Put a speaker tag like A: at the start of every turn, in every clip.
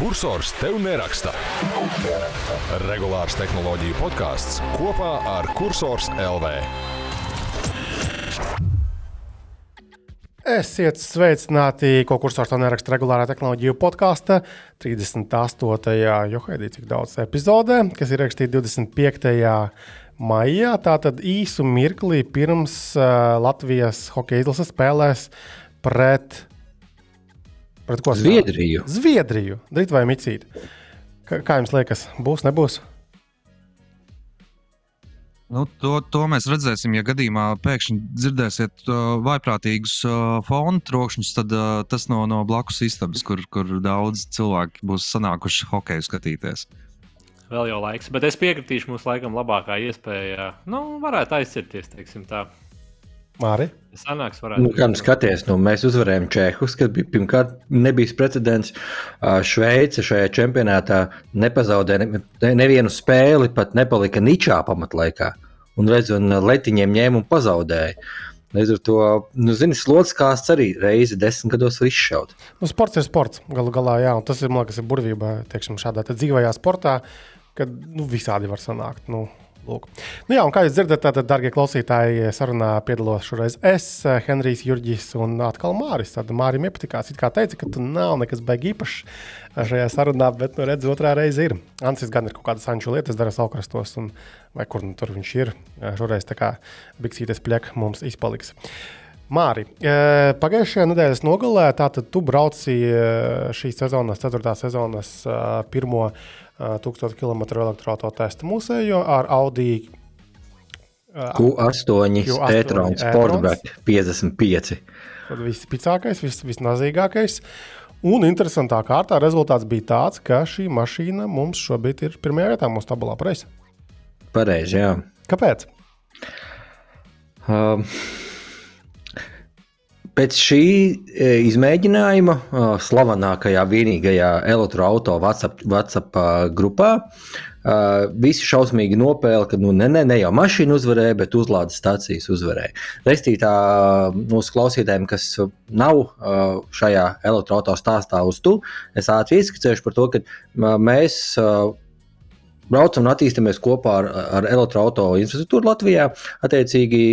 A: Cursors tev neraksta. Regulārs tehnoloģiju podkāsts kopā ar Cursors LV.
B: Esiet sveicināti, ko kursors un neraksta regulārā tehnoloģiju podkāstā 38. jo haidī cik daudz epizodē, kas ir rakstīta 25. maijā. Tātad īsu mirklī pirms uh, Latvijas hokeja izlases spēlēs pret, pret ko?
C: Zviedriju.
B: Zviedriju. Drit vai micīt? Kā, kā jums liekas, būs, nebūs?
D: Nu, to, to mēs redzēsim, ja gadījumā pēkšņi dzirdēsiet uh, vaiprātīgus uh, fonu trokšņus, tad uh, tas no, no blakus istabas, kur, kur daudz cilvēku būs sanākuši hokeju skatīties.
E: Vēl jau laiks, bet es piekritīšu, mums laikam labākā iespēja, nu, varētu aizcirties, teiksim tā.
B: Māri?
E: Sanāks, varētu.
C: Nu, kā nu skaties, nu, mēs uzvarējām Čehus, kad bija pirmkārt nebijis precedents. Šveice šajā čempionātā nepazaudēja ne, nevienu spēli, pat nepalika ničā pamatlaikā. Un redz, un letiņiem ņēma un pazaudēja. Līdz ar to, nu, zini, slodzes kāsts arī reizi desmit gados var izšaut.
B: Nu, sports ir sports, galu galā, jā, un tas ir, man liekas, ir burvība, teiksim, šādā dzīvajā sportā, kad, nu, visādi var sanākt. Nu, Lūk. Nu jā, kā jūs dzirdat, tad, darbie klausītāji, sarunā piedalos šoreiz es, Henrijs Jurģis un atkal Māris. Tad Mārim iepatikās, it kā teica, ka tu nav nekas baigi īpašs šajā sarunā, bet, nu, redz, otrā reize ir. Ansis gan ir kaut kādas anču lietas, dara saukrastos, un vai kur nu tur viņš ir. Šoreiz tā kā biksītes pliek mums izpaliks. Māri, pagājušajā nedēļas nogalē tātad tu brauci šīs sezonas, ceturtā sezonas pirmo 1000 km elektroautorāta testa muzeju ar Audi
C: Q8 e-trons Sportback 55.
B: Tas vispicākais, vis, visnazīgākais. Un interesantā kārtā rezultāts bija tāds, ka šī mašīna mums šobrīd ir pirmajā vietā mūsu tabulā. Pareizi,
C: jā.
B: Kāpēc?
C: Um, Pēc šī izmēģinājuma, slavenākajā, vienīgajā elektroautorāta WhatsApp, WhatsApp grupā, visi šausmīgi nopēla, ka nu, ne, ne, ne jau mašīna uzvarēja, bet uzlādes stācijas uzvarēja. Restītā mūsu klausītājiem, kas nav šajā elektroautorāta stāstā uz tu, es ātri ieskicēšu par to, ka mēs braucam un attīstāmies kopā ar, ar elektroautorāta infrastruktūru Latvijā. Attiecīgi,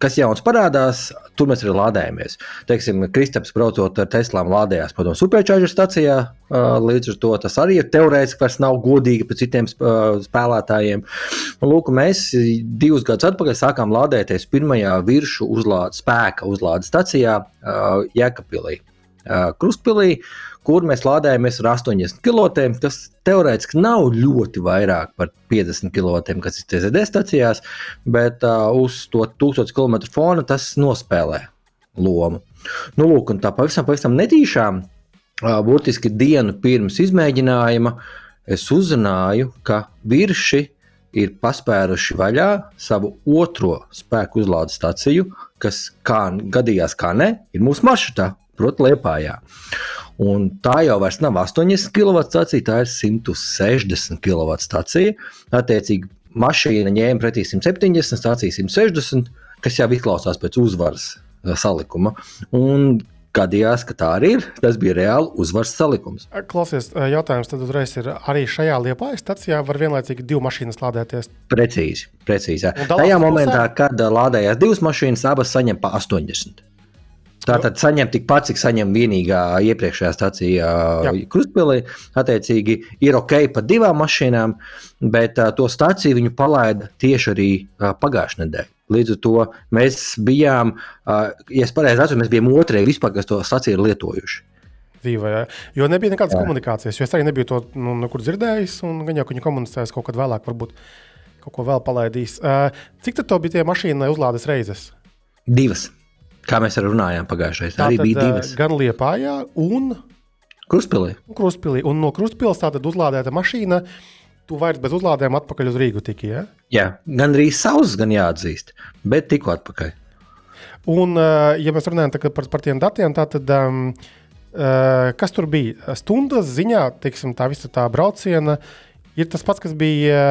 C: kas jauns parādās, tur mēs arī lādējamies. Teiksim, Kristaps braucot ar Teslām, lādējās padomu supercharger stacijā. Līdz ar to tas arī ir teorētiski vairs nav godīgi pret citiem spēlētājiem. Lūk, mēs divus gadus atpakaļ sākām lādēties pirmajā virsmu uzlādes, spēka uzlādes stacijā Jēkabpilī. Krustpilī, kur mēs lādējamies ar 80 kW, kas teorētiski nav ļoti vairāk par 50 kW, kas ir TZD stacijās, bet uh, uz to 1000 km fona tas nospēlē lomu. Nu, lūk, tā pavisam, pavisam netīšām, uh, burtiski dienu pirms izmēģinājuma, es uzzināju, ka virši ir paspēruši vaļā savu otro spēku uzlādes staciju, kas, kā gadījās, kā ne, ir mūsu maršrutā proti, Lietpājā. Un tā jau nav 80 kW stācija, tā ir 160 kW stācija. Attiecīgi, mašīna ņēma pretī 170, stācija 160, kas jau izklausās pēc uzvaras salikuma. Un gadījās, ka tā arī ir. Tas bija reāli uzvaras salikums.
B: Klausies, jautājums tad uzreiz ir arī šajā liepājas stacijā var vienlaicīgi divu mašīnas lādēties?
C: Precīzi, precīzi. Tajā momentā, kad lādējās divas mašīnas, abas saņem pa 80. Tātad saņem tikpat, cik saņem vienīgā iepriekšējā stācijā Krustpilī. Attiecīgi ir ok par divām mašīnām, bet uh, to stāciju viņu palaida tieši arī uh, pagājušajā nedēļā. Līdz ar to mēs bijām, uh, ja es pareizi atceros, mēs bijām otrē vispār, kas to stāciju ir lietojuši.
B: Dzīvē, ja? Jo nebija nekādas Jā. komunikācijas, jo es arī nebiju to nu, nekur dzirdējis, un gan jau viņi komunicēs kaut kad vēlāk, varbūt kaut ko vēl palaidīs. Uh, cik tad bija tie mašīnai uzlādes reizes?
C: Divas. Kā mēs runājām pagājušajā reizē, arī bija divas.
B: Gan Liepājā, un
C: Krustpilī.
B: Krustpilī. Un no Krustpils tātad uzlādēta mašīna. Tu vairs bez uzlādēm atpakaļ uz Rīgu tiki. Ja?
C: Jā, gan arī savs, gan jāatzīst, bet tikko atpakaļ.
B: Un, ja mēs runājam par, par tiem datiem, tad um, kas tur bija? Stundas ziņā, teiksim, tā visa tā brauciena ir tas pats, kas bija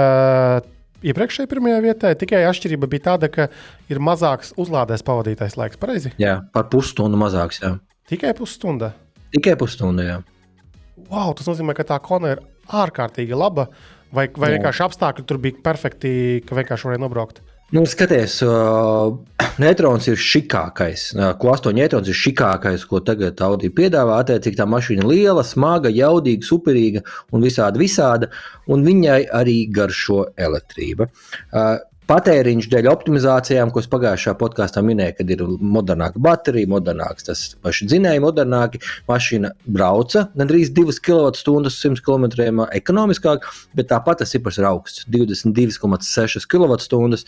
B: iepriekšējā pirmajā vietā. Tikai atšķirība bija tāda, ka ir mazāks uzlādēs pavadītais laiks. Pareizi?
C: Jā, par pusstundu mazāks. Jā.
B: Tikai pusstunda.
C: Tikai pusstunda. Jā.
B: wow, tas nozīmē, ka tā kona ir ārkārtīgi laba. Vai, vai
C: Jā.
B: vienkārši apstākļi tur bija perfekti, ka vienkārši varēja nobraukt?
C: Nu, skaties, uh, neitrons ir šikākais. Uh, ko 8 neitrons ir šikākais, ko tagad Audi piedāvā. Attiecīgi, tā mašīna ir liela, smaga, jaudīga, superīga un visādi visāda. Un viņai arī garšo elektrība. Uh, Patēriņš dēļ optimizācijām, ko es pagājušajā podkāstā minēju, kad ir modernāka baterija, modernāks tas paši dzinēji, modernāki. Mašīna brauca gandrīz 2 kWh 100 km ekonomiskāk, bet tāpat tas cipars ir augsts - 22,6 kWh,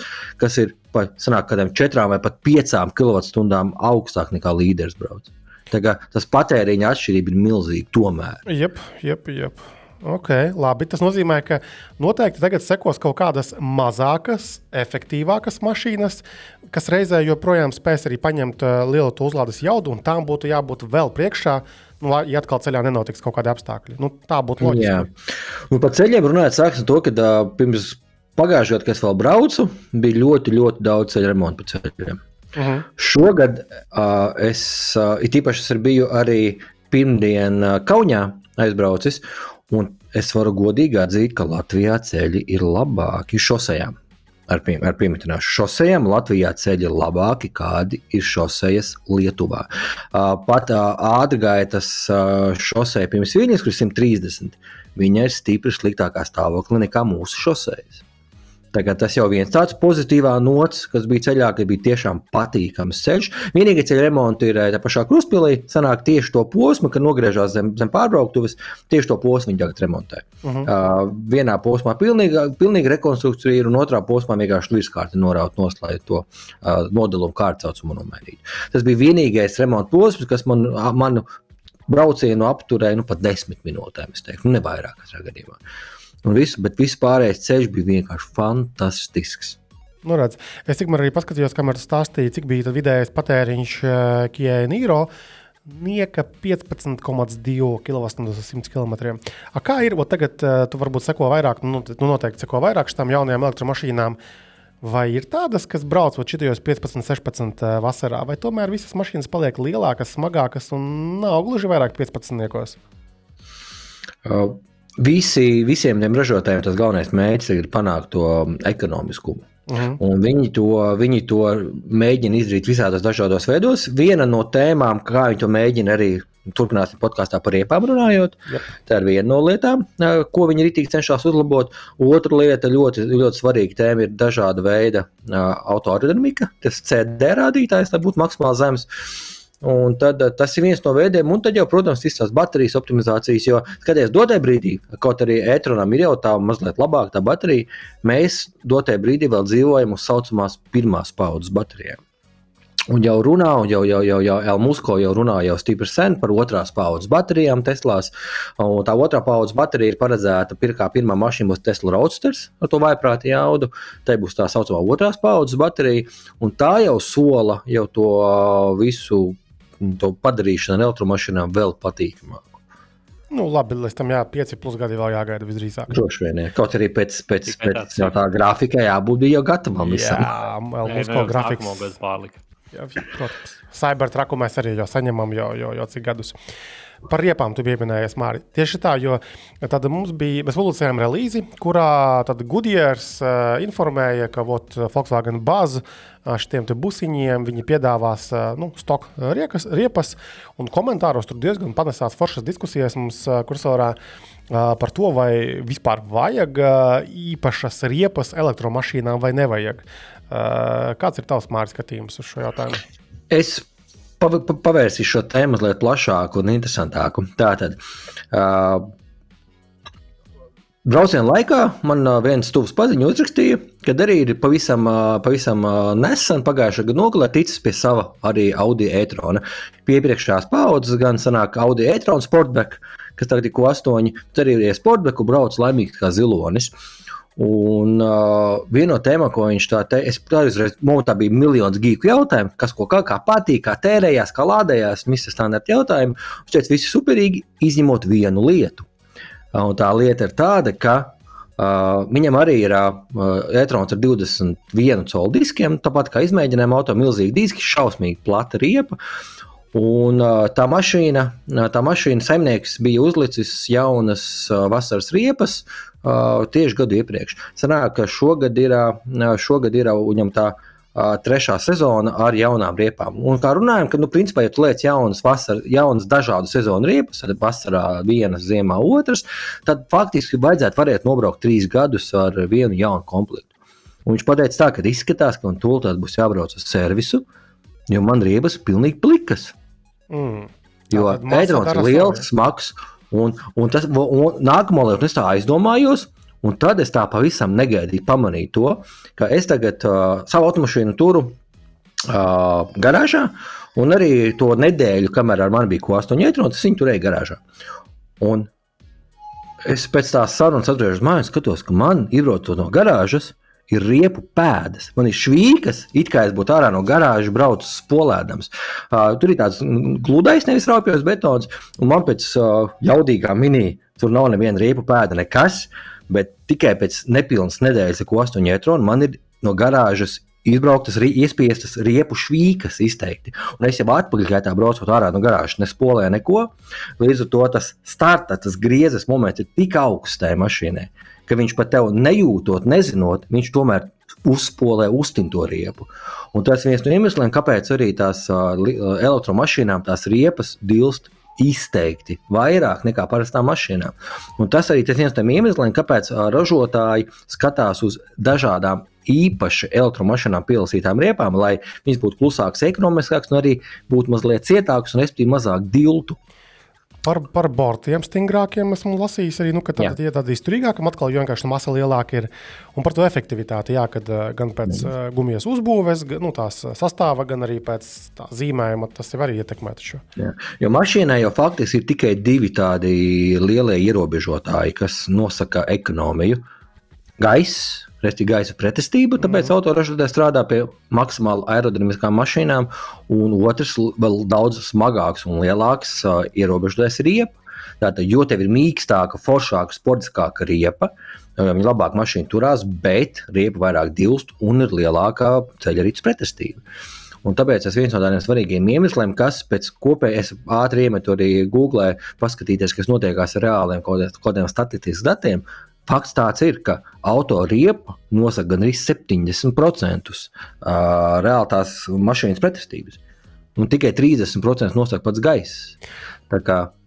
C: kas ir pa sanāk, kādiem 4 vai pat 5 kWh augstāk nekā līderis brauc. Tā kā tas patēriņa atšķirība ir milzīga tomēr.
B: Jep, jep, jep. Okay, labi, tas nozīmē, ka noteikti tagad sekos kaut kādas mazākas, efektīvākas mašīnas, kas reizē joprojām spēs arī paņemt uh, lielu uzlādes jaudu, un tām būtu jābūt vēl priekšā, nu, ja atkal ceļā nenotiks kaut kādi apstākļi. Nu, tā būtu loģiski.
C: un par ceļiem runājot, sāksim to, ka uh, pirms pagājušajā gadā, kad es vēl braucu, bija ļoti, ļoti daudz ceļu remontu pa ceļiem.
B: Uh -huh.
C: Šogad uh, es, uh, īpaši es biju arī pirmdien uh, Kaunijā aizbraucis, un es varu godīgi atzīt, ka Latvijā ceļi ir labāki šosejām. Ar, pie, ar pieminēšu, šosejām Latvijā ceļi ir labāki, kādi ir šosejas Lietuvā. Uh, pat uh, ātrgaitas uh, šoseja pirms viņas, kur ir 130, viņa ir stipri sliktākā stāvoklī nekā mūsu šosejas. Tagad tas jau viens tāds pozitīvs nots, kas bija ceļā, ka bija tiešām patīkams ceļš. Vienīgais ceļa remonts ir eh, tā pašā krustpilī. Sanāk tieši to posmu, kad nogriežās zem, zem pārbrauktuves, tieši to posmu viņi tagad remontē. Uh. -huh. uh, vienā posmā pilnīga, pilnīga rekonstrukcija ir, un otrā posmā vienkārši virskārti noraut lai to uh, nodalumu kārtsaucumu nomainītu. Tas bija vienīgais remonta posms, kas man, manu braucienu apturēja nu, pat desmit minūtēm. Es teiktu, nu, ne vairāk katrā gadījumā. Un viss, bet viss pārējais ceļš bija vienkārši fantastisks.
B: Nu, redz, es tikmēr arī paskatījos, kamēr tu stāstīji, cik bija tad vidējais patēriņš uh, Kijai Nīro. Nieka 15,2 kWh uz 100 km. A, kā ir? Ot Tagad uh, tu varbūt seko vairāk, nu, nu noteikti seko vairāk šīm jaunajām elektromašīnām. Vai ir tādas, kas brauc ot šitajos 15, 16 uh, vasarā, vai tomēr visas mašīnas paliek lielākas, smagākas un nav gluži vairāk 15?
C: Uh, visi, visiem tiem ražotājiem tas galvenais mērķis ir panākt to ekonomiskumu.
B: Uh -huh.
C: Un viņi to, viņi to mēģina izdarīt visādos dažādos veidos. Viena no tēmām, kā viņi to mēģina arī turpināsim podkāstā par riepām runājot,
B: Jep.
C: tā ir viena no lietām, ko viņi arī cenšas uzlabot. Otra lieta, ļoti, ļoti svarīga tēma, ir dažāda veida autoaerodinamika, tas CD rādītājs, lai būtu maksimāli zems. Un tad, ā, tas ir viens no veidiem, un tad jau, protams, visas tās baterijas optimizācijas, jo, skatoties, dotajā brīdī, kaut arī e-tronam ir jau tā mazliet labāka tā baterija, mēs dotajā brīdī vēl dzīvojam uz tā saucamās pirmās paudzes baterijām. Un jau runā, un jau, jau, jau, jau Elmusko jau runā jau stipri sen par otrās paudzes baterijām Teslās. Un tā otrā paudzes baterija ir paredzēta pir, kā pirmā mašīna būs Tesla Roadsters ar to vaiprātu jaudu. Tā būs tā saucamā otrās paudzes baterija, un tā jau sola jau to visu to padarīšanu ar elektromašīnām vēl patīkamāku.
B: Nu, labi, līdz tam jā, 5 plus gadi vēl jāgaida visdrīzāk.
C: Droši vien, jā. kaut arī pēc, pēc, pēc
E: tāds,
C: jau tā grafika jābūt bija jau gatavam visam.
B: Jā, Elmusko grafiks.
E: Nākamo gadu pārlika.
B: Jā, protams, Cybertraku mēs arī jau saņemam jau, jau, jau cik gadus. Par riepām tu pieminējies, Mārtiņ. Tieši tā, jo tad mums bija, mēs publicējām relīzi, kurā Goodyears uh, informēja, ka vot, Volkswagen Buzz uh, šiem busiņiem viņi piedāvās uh, nu, stoku riekas, riepas, un komentāros tur diezgan panesās foršas diskusijas mums uh, kursorā. Uh, par to, vai vispār vajag uh, īpašas riepas elektromašīnām vai nevajag. Uh, kāds ir tavs mārciņas skatījums uz šo jautājumu?
C: Es pav- pa- pavērsīšu šo tēmu mazliet plašāku un interesantāku. Tātad, uh, brauciena laikā man uh, viens tuvs paziņu uzrakstīja, ka arī ir pavisam, uh, pavisam uh, nesen pagājušā gada nogalē ticis pie sava arī Audi e-trona. Pie iepriekšējās paudzes gan sanāk Audi e-trona Sportback, kas tagad ir ko astoņi, tad arī ir Sportback, brauc laimīgs kā zilonis. Un uh, viena no tēmām, ko viņš tā teica, uzreiz, tā bija miljons gīku jautājumu, kas ko kā, kā patīk, kā tērējās, kā lādējās, visi standarta jautājumi. Viņš teica, viss ir superīgi, izņemot vienu lietu. Uh, Un tā lieta ir tāda, ka uh, viņam arī ir uh, e-trons ar 21 colu diskiem, tāpat kā izmēģinājuma auto, milzīgi diski, šausmīgi plata riepa. Un tā mašīna, tā mašīna saimnieks bija uzlicis jaunas vasaras riepas tieši gadu iepriekš. Sanāk, ka šogad ir, šogad ir viņam tā trešā sezona ar jaunām riepām. Un kā runājam, ka, nu, principā, ja tu liec jaunas, vasar, jaunas dažādu sezonu riepas, tad vasarā vienas, ziemā otras, tad faktiski vajadzētu varēt nobraukt trīs gadus ar vienu jaunu komplektu. Un viņš teica, tā, ka izskatās, ka man tūlīt būs jābrauc uz servisu, jo man riebas ir pilnīgi plikas.
B: Mm.
C: Jo ēdrons ir liels, smags. Un, un, tas, un nākamā lieta, es tā aizdomājos, un tad es tā pavisam negaidīju pamanīju to, ka es tagad uh, savu automašīnu turu uh, garāžā, un arī to nedēļu, kamēr ar mani bija ko 8 ēdrons, es viņu turēju garāžā. Un es pēc tās sarunas atgriežos mājās, skatos, ka man ierodas no garāžas ir riepu pēdas. Man ir švīkas, it kā es būtu ārā no garāžas, braucu spolēdams. Uh, tur ir tāds gludais, nevis raupjos betons, un man pēc uh, jaudīgā mini tur nav neviena riepu pēda, nekas. Bet tikai pēc nepilnas nedēļas, ko astoņi etroni, man ir no garāžas izbrauktas, iespiestas riepu švīkas izteikti. Un es jau atpakaļ braucot ārā no garāžas, nespolēju neko. Līdz ar to tas starta, tas griezes moments ir tik augsts tajā mašīnā, ka viņš pat tev nejūtot, nezinot, viņš tomēr uzspolē uztinto riepu. Un tas viens no iemesliem, kāpēc arī tās elektromašīnām tās riepas dilst izteikti vairāk nekā parastām mašīnām. Un tas arī tas viens no iemesliem, kāpēc ražotāji skatās uz dažādām īpaši elektromašīnām pielasītām riepām, lai viņas būtu klusākas, ekonomiskākas, un arī būtu mazliet cietākas un, respektīvi, mazāk diltu.
B: Par, par bortiem stingrākiem esmu lasījis arī, nu, ka tad ir tādi izturīgāki, atkal vienkārši masa lielāka ir. Un par to efektivitāti, jā, kad gan pēc uh, gumijas uzbūves, gan nu, tās sastāva, gan arī pēc tā zīmējuma, tas jau arī ietekmē šo.
C: Jā. Jo mašīnai jau faktiski ir tikai divi tādi lielie ierobežotāji, kas nosaka ekonomiju. Gaiss Respektīvi, gaisa pretestība, tāpēc mm. autoražotājs strādā pie maksimāli aerodinamiskām mašīnām, un otrs, vēl daudz smagāks un lielāks uh, ierobežotājs riepa. Tātad, jo tev ir mīkstāka, foršāka, sportiskāka riepa, viņa labāk mašīna turās, bet riepa vairāk dilst un ir lielākā ceļa rīts pretestība. Un tāpēc tas viens no tādiem svarīgiem iemesliem, kas pēc kopējas ātri iemetu arī Google, paskatīties, kas notiekās ar reāliem kaut kādiem statistikas datiem. Fakts tāds ir, ka autoriepa nosaka gandrīz 70% reāli tās mašīnas pretestības. Un tikai 30% nosaka pats gaiss.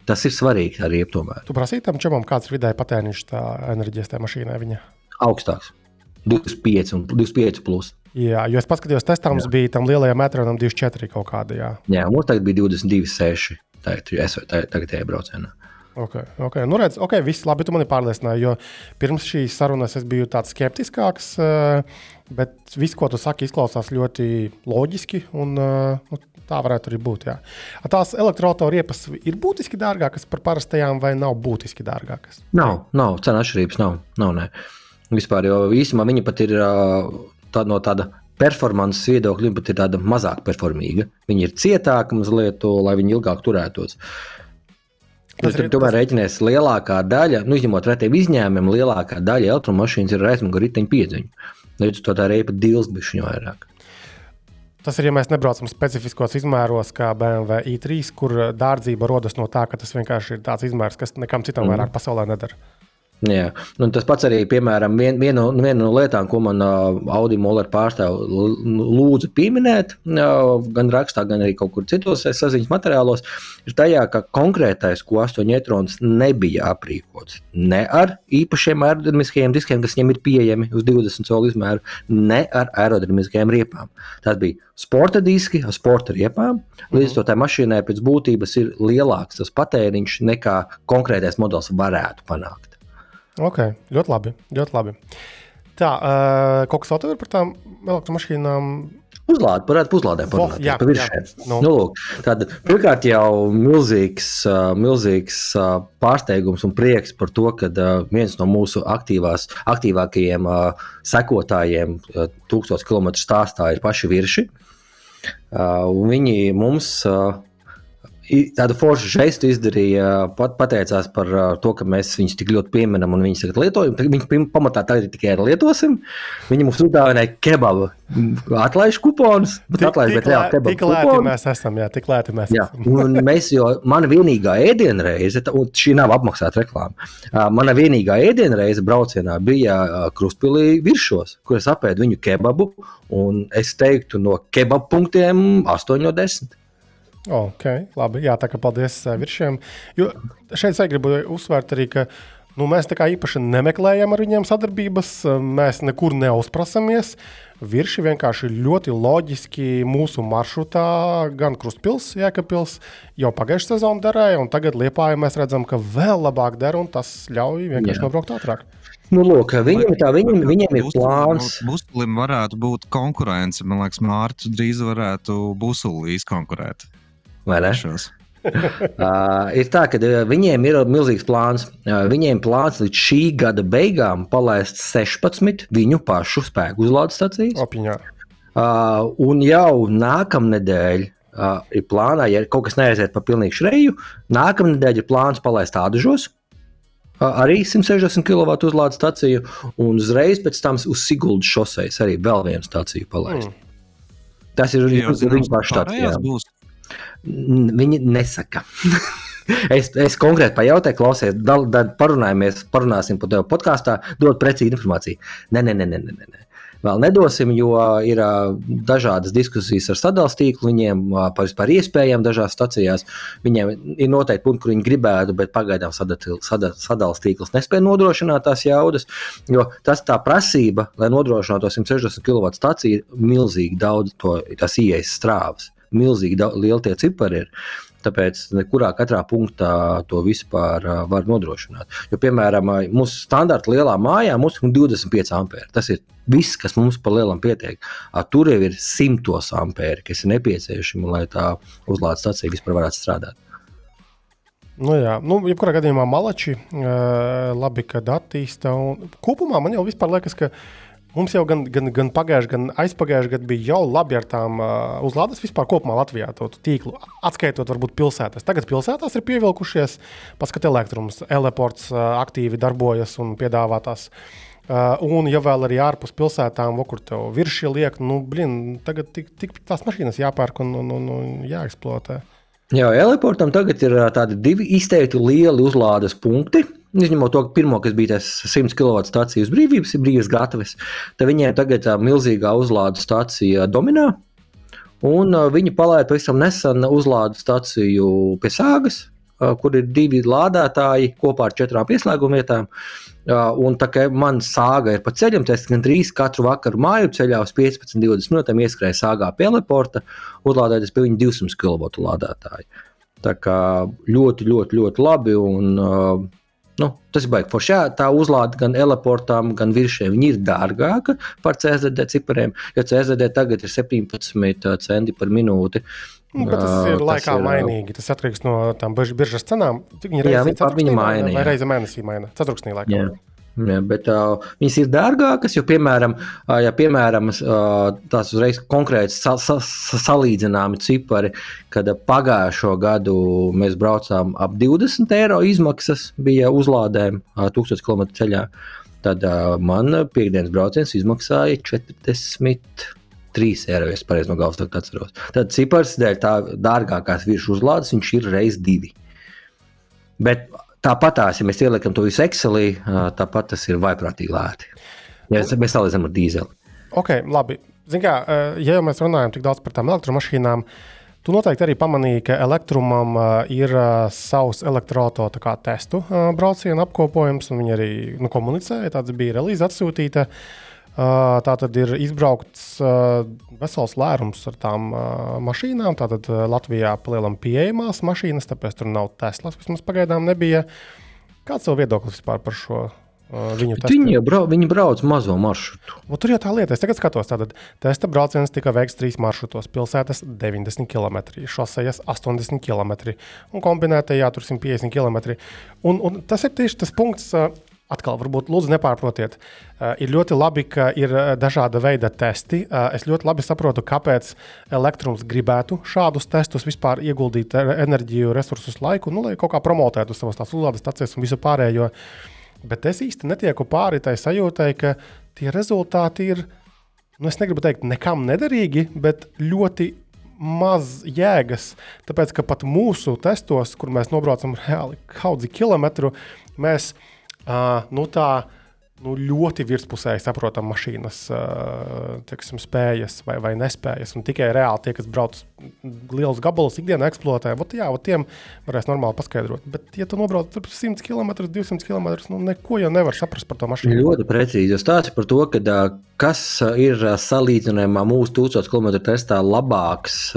C: Tas ir svarīgi arī tomēr.
B: Tu prasīji tam čemam, kāds ir vidēji patēriņš tā enerģijas tajā mašīnā? Viņa?
C: Augstāks. 25 un 25 plus.
B: Jā, jo es paskatījos, testā mums bija tam lielajam metram 24 kaut kāda. Jā,
C: jā mums tagad bija 22,6. Tagad, tagad, tagad tajā braucienā.
B: Okay, okay. Nu, redz, ok, viss labi, tu mani pārliecināji. Jo pirms šīs sarunas es biju tāds skeptiskāks, eh, bet viss, ko tu saki, izklausās ļoti loģiski. Un, eh, nu, tā varētu arī būt. Jā. Tās elektroautoriepas ir būtiski dārgākas par parastajām, vai nav būtiski dārgākas?
C: Nav, nav cenu atšķirības. Nav, nav ne. Vispār, jo īstenībā viņi pat ir tā, no tāda performances viedokļa, viņi pat ir tāda mazāk performīga. Viņi ir cietāki mazliet, lai viņi ilgāk turētos. Uh, Tas tur tomēr tas... rēķinās lielākā daļa, nu, izņemot retiem izņēmumiem, lielākā daļa elektromašīnas ir ar aizmuguri riteņu piedziņu. Līdz ar to tā reipa dilst bišķiņu vairāk.
B: Tas ir, ja mēs nebraucam specifiskos izmēros, kā BMW i3, kur dārdzība rodas no tā, ka tas vienkārši ir tāds izmērs, kas nekam citam mm. vairāk pasaulē nedara.
C: Jā. Un tas pats arī, piemēram, vien, viena, no, viena no lietām, ko man uh, Audi Moller pārstāv lūdza pieminēt, uh, gan rakstā, gan arī kaut kur citos saziņas materiālos, ir tajā, ka konkrētais, ko astoņi etrons nebija aprīkots ne ar īpašiem aerodinamiskiem diskiem, kas viņiem ir pieejami uz 20 colu izmēru, ne ar aerodinamiskajām riepām. Tas bija sporta diski ar sporta riepām. Līdz ar to tā mašīnai pēc būtības ir lielāks tas patēriņš nekā konkrētais modelis varētu panākt.
B: Ok, ļoti labi. Ļoti labi. Tā, uh, kaut kas vēl tev ir par tām elektromašīnām?
C: Uzlādēt, varētu uzlādēt par oh, jā, jā. Nu. Nu, lūk, tad, pirmkārt, jau milzīgs, uh, milzīgs uh, pārsteigums un prieks par to, ka viens no mūsu aktīvās, aktīvākajiem sekotājiem, tūkstoš km stāstā, ir paši virši. Viņi mums tādu foršu žestu izdarīja, pat, pateicās par uh, to, ka mēs viņus tik ļoti pieminam un viņus tagad lietojam. Pim- pamatā tagad tikai lietosim. Viņi mums uzdāvināja kebabu atlaižu kuponus, bet atlaižu, bet reāli
B: lē-
C: kebabu
B: tik lēti
C: kuponus.
B: mēs esam, jā, tik lēti mēs
C: Jā,
B: esam.
C: un mēs jau, mana vienīgā ēdienreize, un šī nav apmaksāta reklāma, mana vienīgā ēdienreize braucienā bija ā, Kruspilī viršos, kur es apēdu viņu kebabu, un es teiktu no kebabu punktiem 8 no 10.
B: Ok, labi. Jā, tā kā paldies uh, virsiem. Jo šeit es gribu uzsvērt arī, ka nu, mēs tā kā īpaši nemeklējam ar viņiem sadarbības, mēs nekur neuzprasamies. Virši vienkārši ļoti loģiski mūsu maršrutā, gan Krustpils, Jēkabpils jau pagājušajā sezonā derēja, un tagad Liepājā mēs redzam, ka vēl labāk der, un tas ļauj vienkārši
C: Jā.
B: nobraukt ātrāk.
C: Nu, lūk, viņam, tā, viņam, viņam ir plāns.
D: Busulim varētu būt konkurence. Man liekas, Mārcis drīz varētu busuli izkonkurēt.
C: Vai ne?
D: Šos.
C: Uh, ir tā, ka uh, viņiem ir milzīgs plāns. Uh, viņiem plāns līdz šī gada beigām palaist 16 viņu pašu spēku uzlādes stacijas.
B: Opiņā.
C: Uh, un jau nākamnedēļ uh, ir plānā, ja kaut kas neaiziet pa pilnīgu šreju, nākamnedēļ ir plāns palaist tādužos. Uh, arī 160 kW uzlādes staciju, un uzreiz pēc tam uz Siguldas šoseis arī vēl vienu staciju palaist. Mm. Tas ir
D: Jau
C: arī
D: zināms,
C: viņu pašu
D: pārējās
C: stācijā.
D: būs.
C: N- Viņi nesaka. es, es konkrēti pajautāju, klausies, dal- tad parunājamies, parunāsim par tevi podkāstā, dod precīzi informāciju. Nē, nē, nē, nē, nē, nē. Vēl nedosim, jo ir dažādas diskusijas ar sadalījuma tīklu, viņiem par vispār iespējām dažās stacijās. Viņiem ir noteikti punkti, kur viņi gribētu, bet pagaidām sadalījuma tīkls nespēja nodrošināt tās jaudas. Jo tas tā prasība, lai nodrošinātu to 160 kW stāciju, ir milzīgi daudz to, tas ieejas strāvas. Milzīgi daudz, lieli tie cipari ir. Tāpēc nekurā katrā punktā to vispār uh, var nodrošināt. Jo, piemēram, mūsu standarta lielā mājā mums ir 25 ampēri. Tas ir viss, kas mums par lielam pietiek. Ā, Tur jau ir 100 ampēri, kas ir nepieciešami, lai tā uzlādes stācija vispār varētu strādāt.
B: Nu, jā, nu, jebkurā gadījumā malači uh, labi, kad attīsta. Un kopumā man jau liekas, ka mums jau gan, gan, gan pagājušajā, gan aizpagājušajā gadā bija jau labi ar tām uh, uzlādes vispār kopumā Latvijā, to tīklu. Atskaitot, varbūt pilsētās. Tagad pilsētās ir pievilkušies, paskat, elektrums, eleports uh, aktīvi darbojas un piedāvā tās. Uh, un, ja vēl arī ārpus pilsētām, kur tev virsū liek, nu, blin, tagad tik, tik tās mašīnas jāpērk un, un, un, un jāeksploatē.
C: Jā, Eliportam tagad ir tādi divi izteikti lieli uzlādes punkti. Izņemot to, pirmo, kas bija tas 100 kW stācija uz brīvības, ir brīvas gatavas. Tad viņiem tagad tā milzīgā uzlādes stācija dominē. Un ā, viņi palaida pavisam nesen uzlādes stāciju pie sāgas, ā, kur ir divi lādētāji kopā ar četrām pieslēguma vietām. Ā, Un tā kā man sāga ir pa ceļam, tad es gandrīz katru vakaru māju ceļā uz 15-20 minūtēm ieskrēju sāgā pie Leporta, uzlādēties pie viņa 200 kW lādētāju. Tā kā ļoti, ļoti, ļoti labi. Un, uh, nu, tas ir baigi. Forši, jā, tā uzlāde gan eleportām, gan viņi ir dārgāka par CSDD cipariem. Jo CSDD tagad ir 17 centi par minūti.
B: Nu, bet tas ir laikā
C: ir, ā,
B: mainīgi. Tas atkarīgs no tām biržas cenām. Viņi
C: Jā,
B: reizē
C: viņi pa- viņi
B: ceturksnī
C: maina,
B: Vai
C: jā.
B: reizē mēnesī maina? Ceturksnī laikā.
C: Jā. Jā, bet uh, viņas ir dārgākas, jo, piemēram, uh, ja, piemēram uh, tās uzreiz konkrēti sa sa sa salīdzināmi cipari, kad uh, pagājušo gadu mēs braucām ap 20 eiro izmaksas bija uzlādēm uh, 1000 km ceļā, tad uh, man piekdienas brauciens izmaksāja 43 eiro, ja es pareizi no galvas atceros. Tad cipars dēļ tā dārgākās virsmas uzlādes, viņš ir reiz divi. Bet tāpat, ja mēs ieliekam to visu Excelī, tāpat tas ir vaiprātīgi lēti. Ja mēs- mēs salīdzinām ar dīzeli.
B: Ok, labi. Zin kā, ja jau mēs runājam tik daudz par tām elektromašīnām, tu noteikti arī pamanīji, ka elektrumam ir savs elektroautorāta testu braucienu apkopojums, un viņi arī nu, komunicēja. Tāds bija relīze atsūtīta. Uh, tā tad ir izbraukts uh, vesels lērums ar tām uh, mašīnām. Tātad uh, Latvijā palielam pieejamās mašīnas, tāpēc tur nav Teslas. Vismaz pagaidām nebija. Kāds tev viedoklis vispār par šo uh, viņu?
C: Viņi, brau, viņi brauc mazo maršrutu.
B: Un tur jau tā lieta, es tagad skatos, tātad testa brauciens tika veikts trīs maršrutos. Pilsētas 90 km, šosejas 80 km un kombinētajā tur 150 km. Un, un tas ir tieši tas punkts, atkal, varbūt lūdzu nepārprotiet. Uh, ir ļoti labi, ka ir uh, dažāda veida testi. Uh, es ļoti labi saprotu, kāpēc elektrums gribētu šādus testus vispār ieguldīt enerģiju, resursus, laiku, nu, lai kaut kā promotētu savas tās uzlādes stācijas un visu pārējo. Bet es īsti netieku pāri tai sajūtai, ka tie rezultāti ir, nu, es negribu teikt, nekam nederīgi, bet ļoti maz jēgas. Tāpēc, ka pat mūsu testos, kur mēs nobraucam reāli kaudzi kilometru, mēs uh, nu, tā nu, ļoti virspusēji saprotam mašīnas teksim, spējas vai, vai nespējas. Un tikai reāli tie, kas brauc lielus gabalus, ikdienā eksploatē, ot, jā, ot tiem varēs normāli paskaidrot. Bet, ja tu nobrauc 100 km, 200 km, nu, neko jau nevar saprast par to mašīnu.
C: Ļoti precīzi. Stāsti par to, ka, kas ir salīdzinājumā mūsu 1000 km testā labāks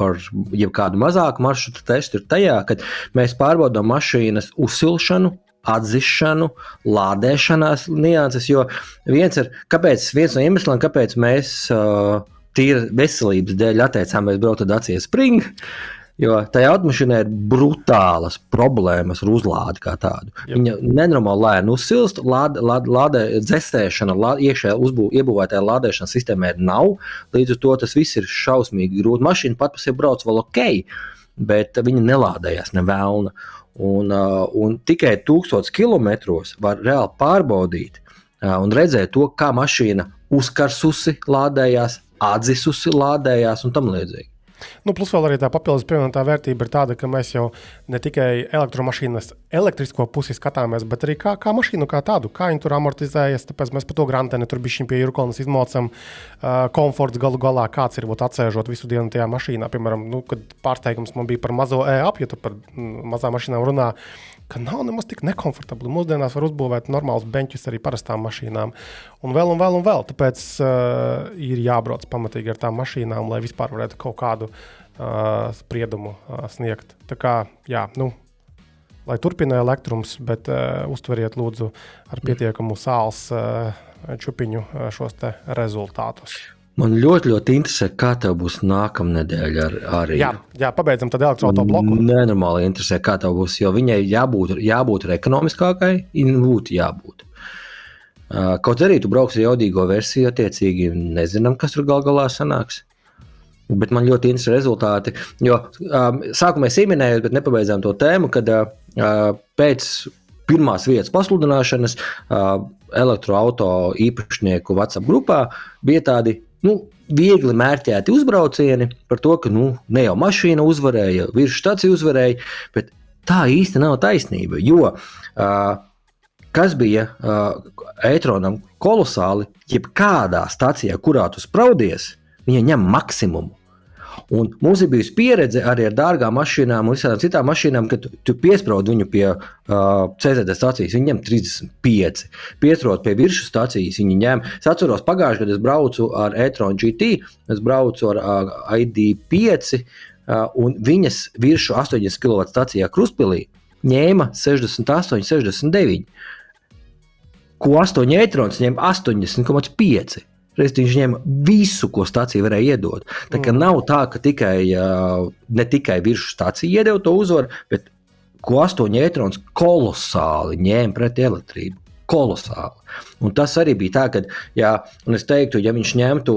C: par jebkādu mazāku maršrutu testu, ir tajā, ka mēs pārbaudām mašīnas uzsilšanu atzīšanu, lādēšanās nianses. Jo viens, ir, kāpēc, viens no iemesliem, kāpēc mēs uh, tīri veselības dēļ atteicāmies braukt ar Dācijas Spring. Jo tajā automašīnā ir brutālas problēmas ar uzlādi kā tādu. Jep. Viņa nenormāli lēni uzsilst, lāde, lāde dzēsēšana, lāde, iekšējā iebūvētajā lādēšanas sistēmā nav. Līdz ar to tas viss ir šausmīgi grūti. Mašīna pat par sevi brauc vēl ok, bet viņa nelādējās ne vēlna. Un, uh, un tikai tūkstotis kilometros var reāli pārbaudīt uh, un redzēt to, kā mašīna uzkarsusi, lādējās, atzisusi, lādējās un tam līdzīgi.
B: Nu, plus vēl arī tā papildus pievienotā vērtība ir tāda, ka mēs jau ne tikai elektromašīnas elektrisko pusi skatāmies, bet arī kā, kā mašīnu kā tādu, kā viņi tur amortizējas. Tāpēc mēs par to grāmatā tur bijām pie Jurkonas izmocam. Uh, komforts galu galā, kāds ir būt atsēžot visu dienu tajā mašīnā. Piemēram, nu, kad pārsteigums man bija par mazo e-apu, ja tu par mazām mašīnām runā ka nav nemaz tik nekomfortabli. Mūsdienās var uzbūvēt normālus beņķus arī parastām mašīnām. Un vēl un vēl un vēl. Tāpēc uh, ir jābrauc pamatīgi ar tām mašīnām, lai vispār varētu kaut kādu uh, spriedumu uh, sniegt. Tā kā, jā, nu, lai turpina elektrums, bet uh, uztveriet lūdzu ar pietiekamu sāls uh, čupiņu uh, šos rezultātus.
C: Man ļoti, ļoti interesē, kā tev būs nākamā nedēļa ar, arī.
B: Jā, jā pabeidzam tad elektroautobusu.
C: Nenormāli interesē, kā tev būs, jo viņai jābūt, jābūt ekonomiskākai, būtu jābūt. Kaut arī tu brauksi jaudīgo versiju, attiecīgi nezinām, kas tur gal galā sanāks. Bet man ļoti interesē rezultāti. Jo um, sākumā es ieminēju, bet nepabeidzām to tēmu, kad uh, pēc pirmās vietas pasludināšanas uh, elektroautorāta īpašnieku WhatsApp grupā bija tādi nu, viegli mērķēti uzbraucieni par to, ka nu, ne jau mašīna uzvarēja, virsstacija uzvarēja, bet tā īsti nav taisnība. Jo uh, kas bija uh, Eitronam kolosāli, jebkādā stācijā, kurā tu spraudies, viņa ņem maksimumu. Un mums ir bijusi pieredze arī ar dārgām mašīnām un visām citām mašīnām, kad tu, tu piesprādi viņu pie uh, CZD stācijas. Viņi ņem 35. Piesprādi pie virsmas stācijas. Viņi ņem. Es atceros, pagājušajā gadā es braucu ar e-tron GT, es braucu ar uh, ID5, uh, un viņas virsmu 80 kW stācijā Kruspilī ņēma 68, 69. Ko 8 e-trons ņem 80,5. Reiz viņš ņēma visu, ko stācija varēja iedot. Tā kā mm. nav tā, ka tikai, ne tikai virsmas stācija iedeva to uzvaru, bet ko astoņi eitrons kolosāli ņēma pret elektrību. Kolosāli. Un tas arī bija tā, ka, ja, es teiktu, ja viņš ņemtu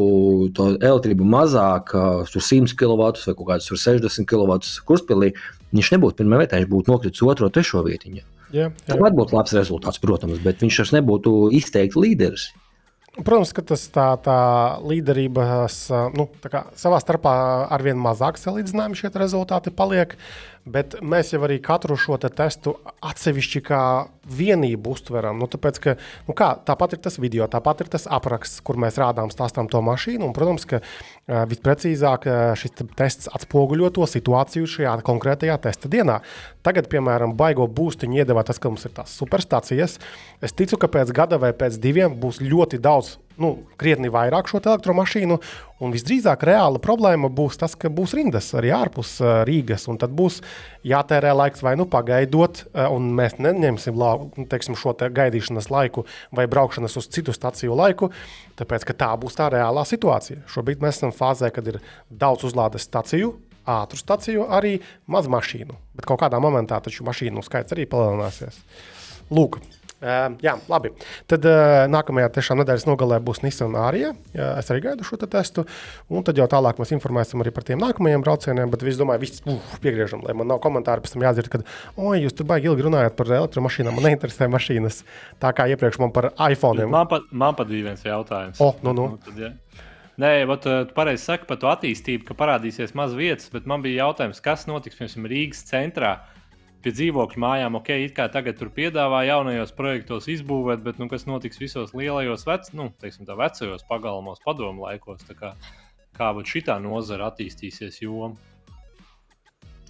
C: to elektrību mazāk, tur 100 kW vai kaut kādus 60 kW kurspīlī, viņš nebūtu pirmā vietā, viņš būtu nokritis otro, trešo vietiņu.
B: Jā, jā.
C: Tas būtu labs rezultāts, protams, bet viņš vairs nebūtu izteikti līderis.
B: Protams, ka tas tā, tā līderības, nu, tā kā savā starpā arvien mazāk salīdzinājumi šie rezultāti paliek. Uh, Bet mēs jau arī katru šo te testu atsevišķi kā vienību uztveram. Nu, tāpēc, ka, nu kā, tāpat ir tas video, tāpat ir tas apraksts, kur mēs rādām, stāstām to mašīnu. Un, protams, ka uh, visprecīzāk uh, šis tests atspoguļo to situāciju šajā konkrētajā testa dienā. Tagad, piemēram, baigo būstiņu iedevā tas, ka mums ir tās superstācijas. Es ticu, ka pēc gada vai pēc diviem būs ļoti daudz nu, krietni vairāk šo elektromašīnu. Un visdrīzāk reāla problēma būs tas, ka būs rindas arī ārpus uh, Rīgas. Tad būs jātērē laiks vai nu pagaidot, uh, un mēs neņemsim la, nu, teiksim, šo te gaidīšanas laiku vai braukšanas uz citu staciju laiku, tāpēc ka tā būs tā reālā situācija. Šobrīd mēs esam fāzē, kad ir daudz uzlādes staciju. Ātru staciju, arī maz mašīnu. Bet kaut kādā momentā taču mašīnu skaits arī palielināsies. Lūk, Uh, jā, labi. Tad uh, nākamajā tiešām nedēļas nogalē būs Nissan Arija. Uh, es arī gaidu šo te testu. Un tad jau tālāk mēs informēsim arī par tiem nākamajiem braucieniem. Bet es domāju, viss uf, piegriežam, lai man nav komentāri pēc tam jādzird, ka, oi, jūs tur baigi ilgi runājat par elektromašīnām. Man neinteresē mašīnas. Tā kā iepriekš man par iPhone.
E: Man pat, man pat bija viens jautājums.
B: O, nu, nu.
E: Tad, ja. Nē, bet uh, tu pareizi saki par to attīstību, ka parādīsies maz vietas, bet man bija jautājums, kas notiks piemēram Rīgas centrā pie dzīvokļu mājām, ok, it kā tagad tur piedāvā jaunajos projektos izbūvēt, bet nu, kas notiks visos lielajos, vec, nu, teiksim, tā, vecajos pagalmos, padomu laikos, kā, kā šī nozara attīstīsies joma.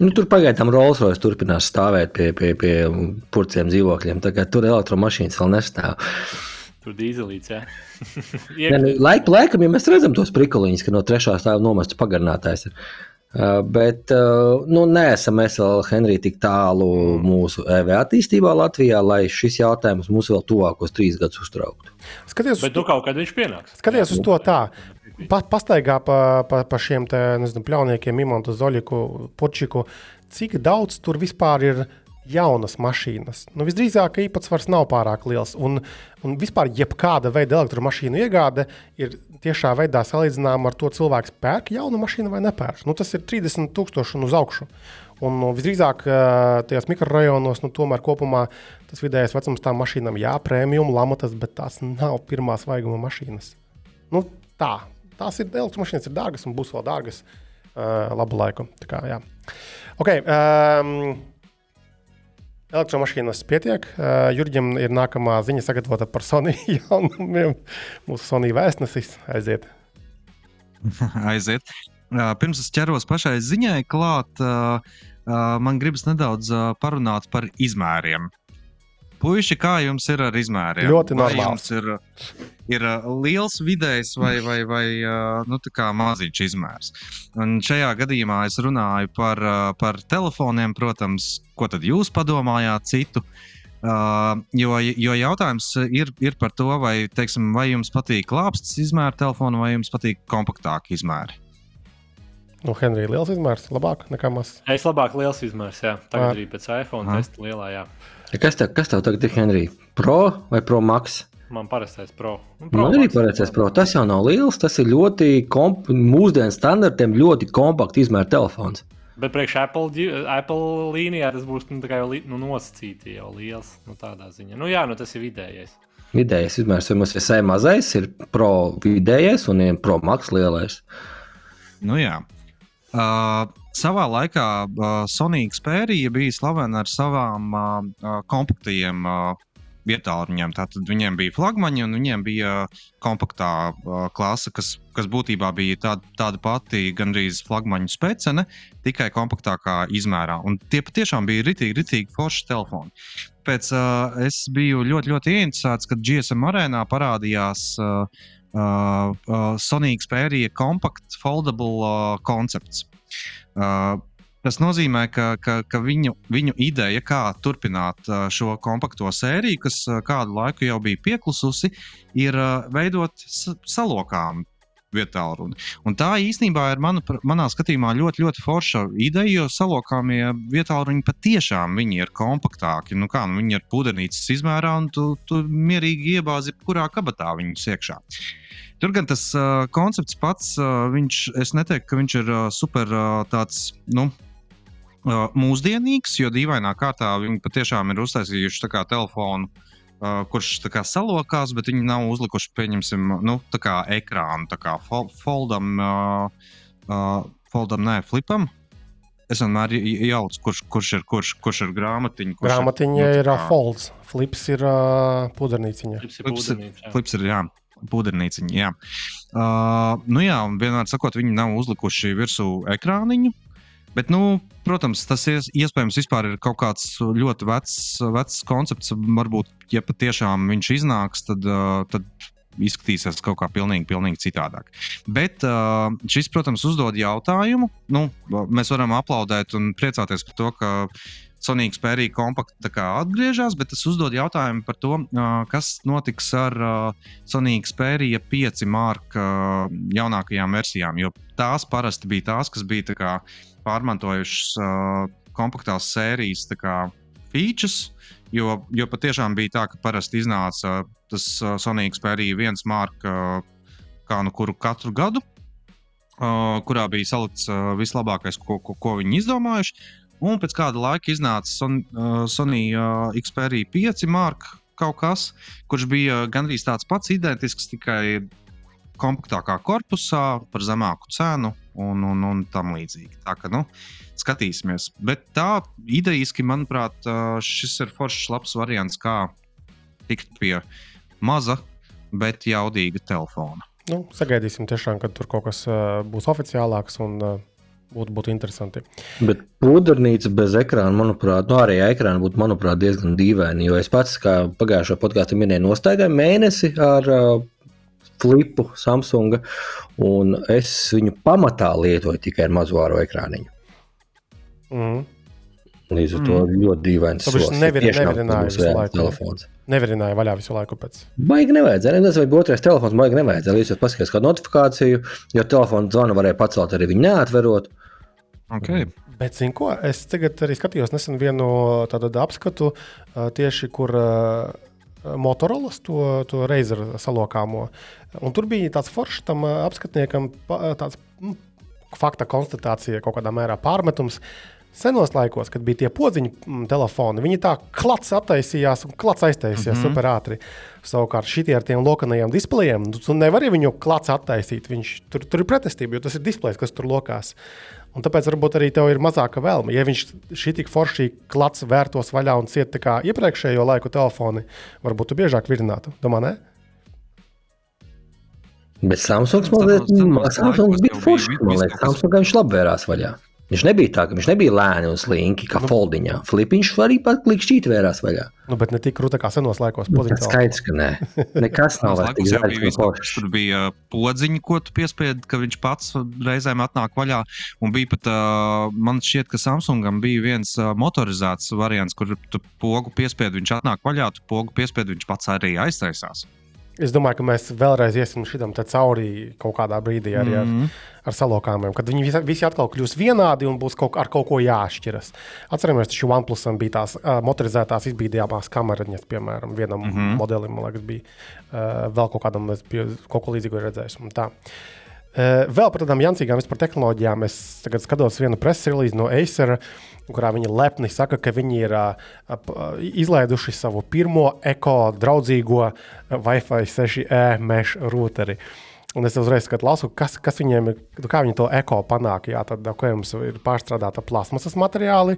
C: Nu, tur pagaidām Rolls-Royce turpinās stāvēt pie, pie, pie purciem dzīvokļiem. Tur elektromašīnas vēl nestāv.
E: Tur dīzelīts, jā.
C: ja. Laik, laikam, ja mēs redzam tos prikoliņus, ka no trešā stāva nomests pagarinātājs. Ir. Uh, bet uh, nu, neesam mēs vēl, Henrij, tik tālu mūsu EV attīstībā Latvijā, lai šis jautājums mūs vēl tuvākos trīs gadus uztrauktu.
E: Skaties, bet tu kaut kad viņš pienāks.
B: Skaties uz to tā. Pa, pastaigā pa, pa, pa šiem te, nezinu, pļauniekiem, Imantu, Zoļiku, Počiku, cik daudz tur vispār ir jaunas mašīnas. Nu, visdrīzāk, īpatsvars nav pārāk liels. Un, un vispār jebkāda veida elektromašīnu iegāde ir tiešā veidā salīdzināma ar to, cilvēks pērk jaunu mašīnu vai nepērk. Nu, tas ir 30,000 un uz augšu. Un nu, visdrīzāk, tajos mikrorajonos, nu, tomēr kopumā tas vidējais vecums tām mašīnām, jā, prēmijum, lamatas, bet tās nav pirmā svaiguma mašīnas. Nu, tā, tās ir elektromašīnas, ir dārgas un būs vēl dārgas uh, labu laiku. Tā kā, jā. okay, um, Elektromašīnas pietiek. Uh, Jurģim ir nākamā ziņa sagatavota par Sony jaunumiem. Mūsu Sony vēstnesis aiziet.
D: aiziet. Uh, pirms es ķeros pašai ziņai klāt, uh, man gribas nedaudz parunāt par izmēriem. Puisši, kā jums ir ar izmēriem?
B: Ļoti normāls.
D: Ir, ir liels, vidējs vai, vai, vai nu, maziņš izmērs. Un šajā gadījumā es runāju par, par telefoniem, protams, ko tad jūs padomājāt citu. Uh, jo, jo jautājums ir, ir par to, vai, teiksim, vai jums patīk klāpsts izmēra telefona, vai jums patīk kompaktāki izmēri.
B: Nu, Henrija, liels izmērs, labāk nekā mazs.
E: Es labāk liels izmērs, jā. Tagad arī pēc iPhone testa lielā, jā.
C: Kas, tev, kas tev tagad ir, Henrij? Pro vai Pro Max?
E: Man parastais pro. Nu, pro
C: Man arī parastais pro. Tas jau nav liels. Tas ir ļoti komp mūsdienu standartiem ļoti kompakts izmēra telefons.
E: Bet priekš Apple, Apple līnijā tas būs nu, jau nu, nosacīti jau liels. Nu, tādā ziņā. Nu, jā, nu, tas ir vidējais.
C: Vidējais izmērs, vai mums SE mazais, ir pro vidējais un pro max lielais.
D: Nu, jā. Uh, savā laikā uh, Sony Xperia bija slavena ar savām uh, kompaktajiem uh, vietāluņiem. Tātad viņiem bija flagmaņi un viņiem bija kompaktā uh, klase, kas, kas būtībā bija tāda, tāda pati gandrīz flagmaņu spēcene, tikai kompaktākā izmērā. Un tie patiešām bija ritīgi, ritīgi forši telefoni. Pēc uh, es biju ļoti, ļoti ieinteresēts, kad GSM arēnā parādījās uh, uh, uh, Sony Xperia Compact Foldable uh, koncepts. Uh, Tas nozīmē, ka, ka, ka viņu, viņu ideja, kā turpināt uh, šo kompakto sēriju, kas uh, kādu laiku jau bija pieklususi, ir uh, veidot salokām vietā runa. Un tā īstenībā ir manu, manā skatījumā ļoti, ļoti forša ideja, jo salokāmie vietā runi patiešām ir kompaktāki. Nu kā, nu, viņi ir pudenīcas izmērā, un tu, tu mierīgi iebāzi kurā kabatā viņus iekšā. Tur gan tas uh, koncepts pats, uh, viņš, es neteiktu, ka viņš ir uh, super uh, tāds, nu, uh, mūsdienīgs, jo dīvainā kārtā viņi patiešām ir uztaisījuši telefonu, uh, kurš kā, salokās, bet viņi nav uzlikuši, pieņemsim, nu, kā ekrānu, tā kā fol foldam, uh, uh, foldam, nē, flipam. Es vienmēr jaucu, kurš, kurš, ir, kurš, kurš ir grāmatiņa.
B: Grāmatiņa ir, nu, ir folds, flips ir uh, pudernīciņa.
E: Flips ir, flips ir,
D: flips ir jā. Pūdernieciņa, jā. Uh, nu jā, vienmēr sakot, viņi nav uzlikuši virsū ekrāniņu. Bet, nu, protams, tas iespējams vispār ir kaut kāds ļoti vecs, vecs koncepts. Varbūt, ja patiešām viņš iznāks, tad, uh, tad izskatīsies kaut kā pilnīgi, pilnīgi citādāk. Bet uh, šis, protams, uzdod jautājumu. Nu, mēs varam aplaudēt un priecāties par to, ka Sony Xperia kompakta atgriežas, bet tas uzdod jautājumu par to, kas notiks ar Sony Xperia 5 marka jaunākajām versijām. Jo tās parasti bija tās, kas bija pārmantojušas uh, kompaktās sērijas features. Jo, jo patiešām bija tā, ka parasti iznāca tas Sony Xperia viens marka, kā nu kuru katru gadu, uh, kurā bija salikts uh, vislabākais, ko, ko, ko viņi izdomājuši. Un pēc kāda laika iznāca Son, uh, Sony uh, Xperia 5 marka kaut kas, kurš bija gandrīz tāds pats identisks, tikai kompaktākā korpusā, par zemāku cenu un, un, un tam līdzīgi. Tā kā, nu, skatīsimies. Bet tā idejiski, manuprāt, šis ir foršs, labs variants, kā tikt pie maza, bet jaudīga telefona.
B: Nu, sagaidīsim, tiešām, kad tur kaut kas uh, būs oficiālāks un uh, būtu, būtu interesanti.
C: Bet pudrnīca bez ekrāna, manuprāt, no nu, arī ekrāna būtu manuprāt, diezgan dīvaini. Jo es pats, kā pagājušā podkāstā minēju, nostaigāju mēnesi ar uh, flipu Samsunga, un es viņu pamatā lietoju tikai ar mazo āro ekrāniņu.
B: Mm.
C: Līdz ar to mm. ļoti dīvains.
B: Viņš nevir, nevirināja visu laiku.
C: Telefons.
B: Nevirināja vaļā visu laiku pēc.
C: Baigi nevajadzēja. Nezinu, vai otrais telefons baigi nevajadzēja. Līdz ar to paskatījos kādu notifikāciju, jo telefona zvanu varēja pacelt arī viņu neatverot.
D: Okay.
B: Bet, zinu, ko es tagad arī skatījos nesen vienu tādu apskatu, tieši kur Motorola to, to reizeru salokāmo. Un tur bija tāds foršs tam apskatniekam, tāds nu, fakta konstatācija, kaut kādā mērā pārmetums. Senos laikos, kad bija tie podziņu telefoni, viņi tā klats attaisījās un klats aiztaisījās mm -hmm. super ātri. Savukārt, šitie ar tiem lokanajiem displejiem, nu, tu nevari viņu klats attaisīt. Viņš, tur, tur ir pretestība, jo tas ir displejs, kas tur lokās. Un tāpēc varbūt arī tev ir mazāka vēlme. Ja viņš šī tik forši klats vērtos vaļā un cieta kā iepriekšējo laiku telefoni, varbūt tu biežāk virinātu. Domā, ne?
C: Bet Samsungs, man liekas, Samsungs bija foršs. Man liekas, Samsungam viņš labi vērās vaļā. Viņš nebija tā, ka viņš nebija lēni un slinki, kā nu, foldiņā. Flipiņš arī pat klikšķīt vērās vaļā.
B: Nu, bet ne tik krūta kā senos laikos.
C: Nu, skaidrs, ka nē. Nekas nav vairs
D: tik zaļš. Tur bija uh, podziņi, ko tu piespiedi, ka viņš pats reizēm atnāk vaļā. Un bija pat, uh, man šķiet, ka Samsungam bija viens uh, motorizēts variants, kur tu pogu piespiedi, viņš atnāk vaļā, tu pogu piespiedi, viņš pats arī aiztaisās.
B: Es domāju, ka mēs vēlreiz iesim šitam cauri kaut kādā brīdī arī ar, mm -hmm. ar salokāmiem, kad viņi visi, visi atkal kļūs vienādi un būs kaut, ar kaut ko jāšķiras. Atceramies, ka OnePlusam bija tās uh, motorizētās izbīdījumās kamerāņas, piemēram, vienam mm -hmm. modelim, man liekas, bija uh, vēl kaut kādam, es biju kaut ko līdzīgu redzējis. Uh, vēl par tādām jancīgām, par tehnoloģijām. Es tagad skatos vienu preses relīzi no Acer kurā viņi lepni saka, ka viņi ir uh, izlaiduši savu pirmo eko-draudzīgo Wi-Fi 6E mešu rūteri. Un es uzreiz lasu, kas, kas viņiem ir, kā viņi to eko panāk. Jā, tad okay, mums ir pārstrādāta plasmasas materiāli,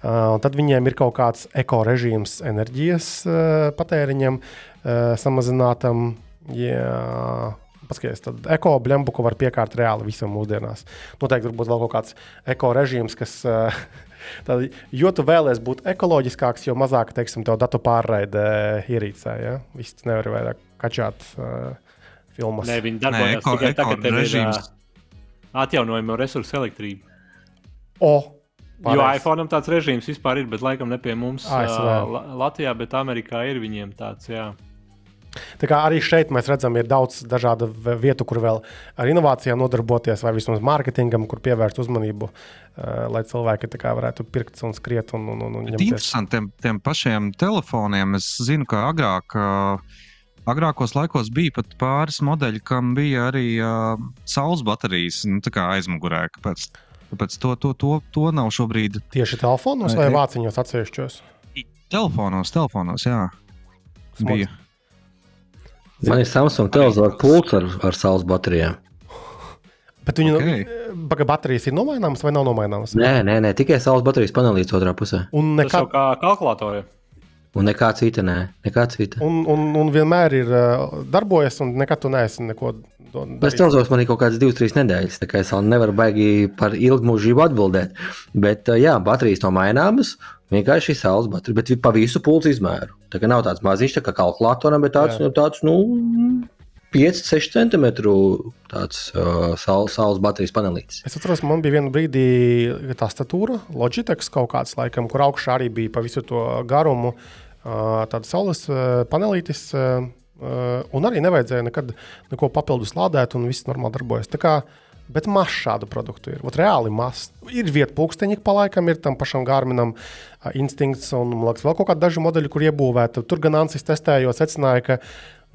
B: un tad viņiem ir kaut kāds eko režīms enerģijas patēriņam, samazinātam. Jā, Paskaties, tad eko blembuku var piekārt reāli visam mūsdienās. Noteikti tur būs vēl kaut kāds eko režīms, kas uh, Tad, jo tu vēlēsies būt ekoloģiskāks, jo mazāk, teiksim, tev datu pārraide ierīcē. Ja? Viss nevar vairāk kačāt uh, filmas.
E: Nē, viņi darbojas tikai tagad, kad ir uh, atjaunojama resursu elektrība.
B: O,
E: Pareiz. Jo iPhone tāds režīms vispār ir, bet laikam ne pie mums ASV. uh, Latvijā, bet Amerikā ir viņiem tāds. Jā.
B: Tā kā arī šeit mēs redzam, ir daudz dažādu vietu, kur vēl ar inovācijām nodarboties, vai vismaz mārketingam, kur pievērst uzmanību, uh, lai cilvēki varētu pirkt un skriet. Un, un, un, un
D: Interesanti, tiem, tiem pašiem telefoniem. Es zinu, ka agrāk. Uh, Agrākos laikos bija pat pāris modeļi, kam bija arī uh, saules baterijas nu, aizmugurē. Kāpēc, kāpēc to, to, to, to nav šobrīd?
B: Tieši telefonos vai vāciņos atsevišķos?
D: Telefonos, telefonos, jā. Smogs. Bija.
C: Man ir Samsung televizors pults ar, ar saules baterijām.
B: Bet viņu okay. Nu, baterijas ir nomaināmas vai nav nomaināmas?
C: Nē, nē, nē tikai saules baterijas panelīts otrā pusē.
B: Un
E: nekā... kā kalkulatorā.
C: Un nekā cita, nē, nekā cita.
B: Un, un, un vienmēr ir uh, darbojies, un nekad tu neesi neko.
C: Tas telzos man ir kaut kādas divas, trīs nedēļas, tā kā es vēl nevaru baigi par ilgu mūžību atbildēt. Bet, uh, jā, baterijas nav maināmas, vienkārši saules baterija, bet pa visu pulsu izmēru. Tā kā nav tāds maziņš, tā kā kalkulatoram, bet tāds, nu, tāds nu, 5-6 cm tāds uh, saules, saules baterijas panelītis.
B: Es atceros, man bija viena brīdī tā statūra, Logitech kaut kāds, laikam, kur augšā arī bija pa visu to garumu uh, tāds saules uh, panelītis. Uh, un arī nevajadzēja nekad neko papildus lādēt, un viss normāli darbojas. Tā kā Bet maz šādu produktu ir. Ot, reāli maz. Ir vieta pulksteņa, pa laikam ir tam pašam Gārminam uh, instinkts un, liekas, vēl kaut kādi daži modeļi, kur iebūvēta. Tur gan Ansis testējot, secināja, ka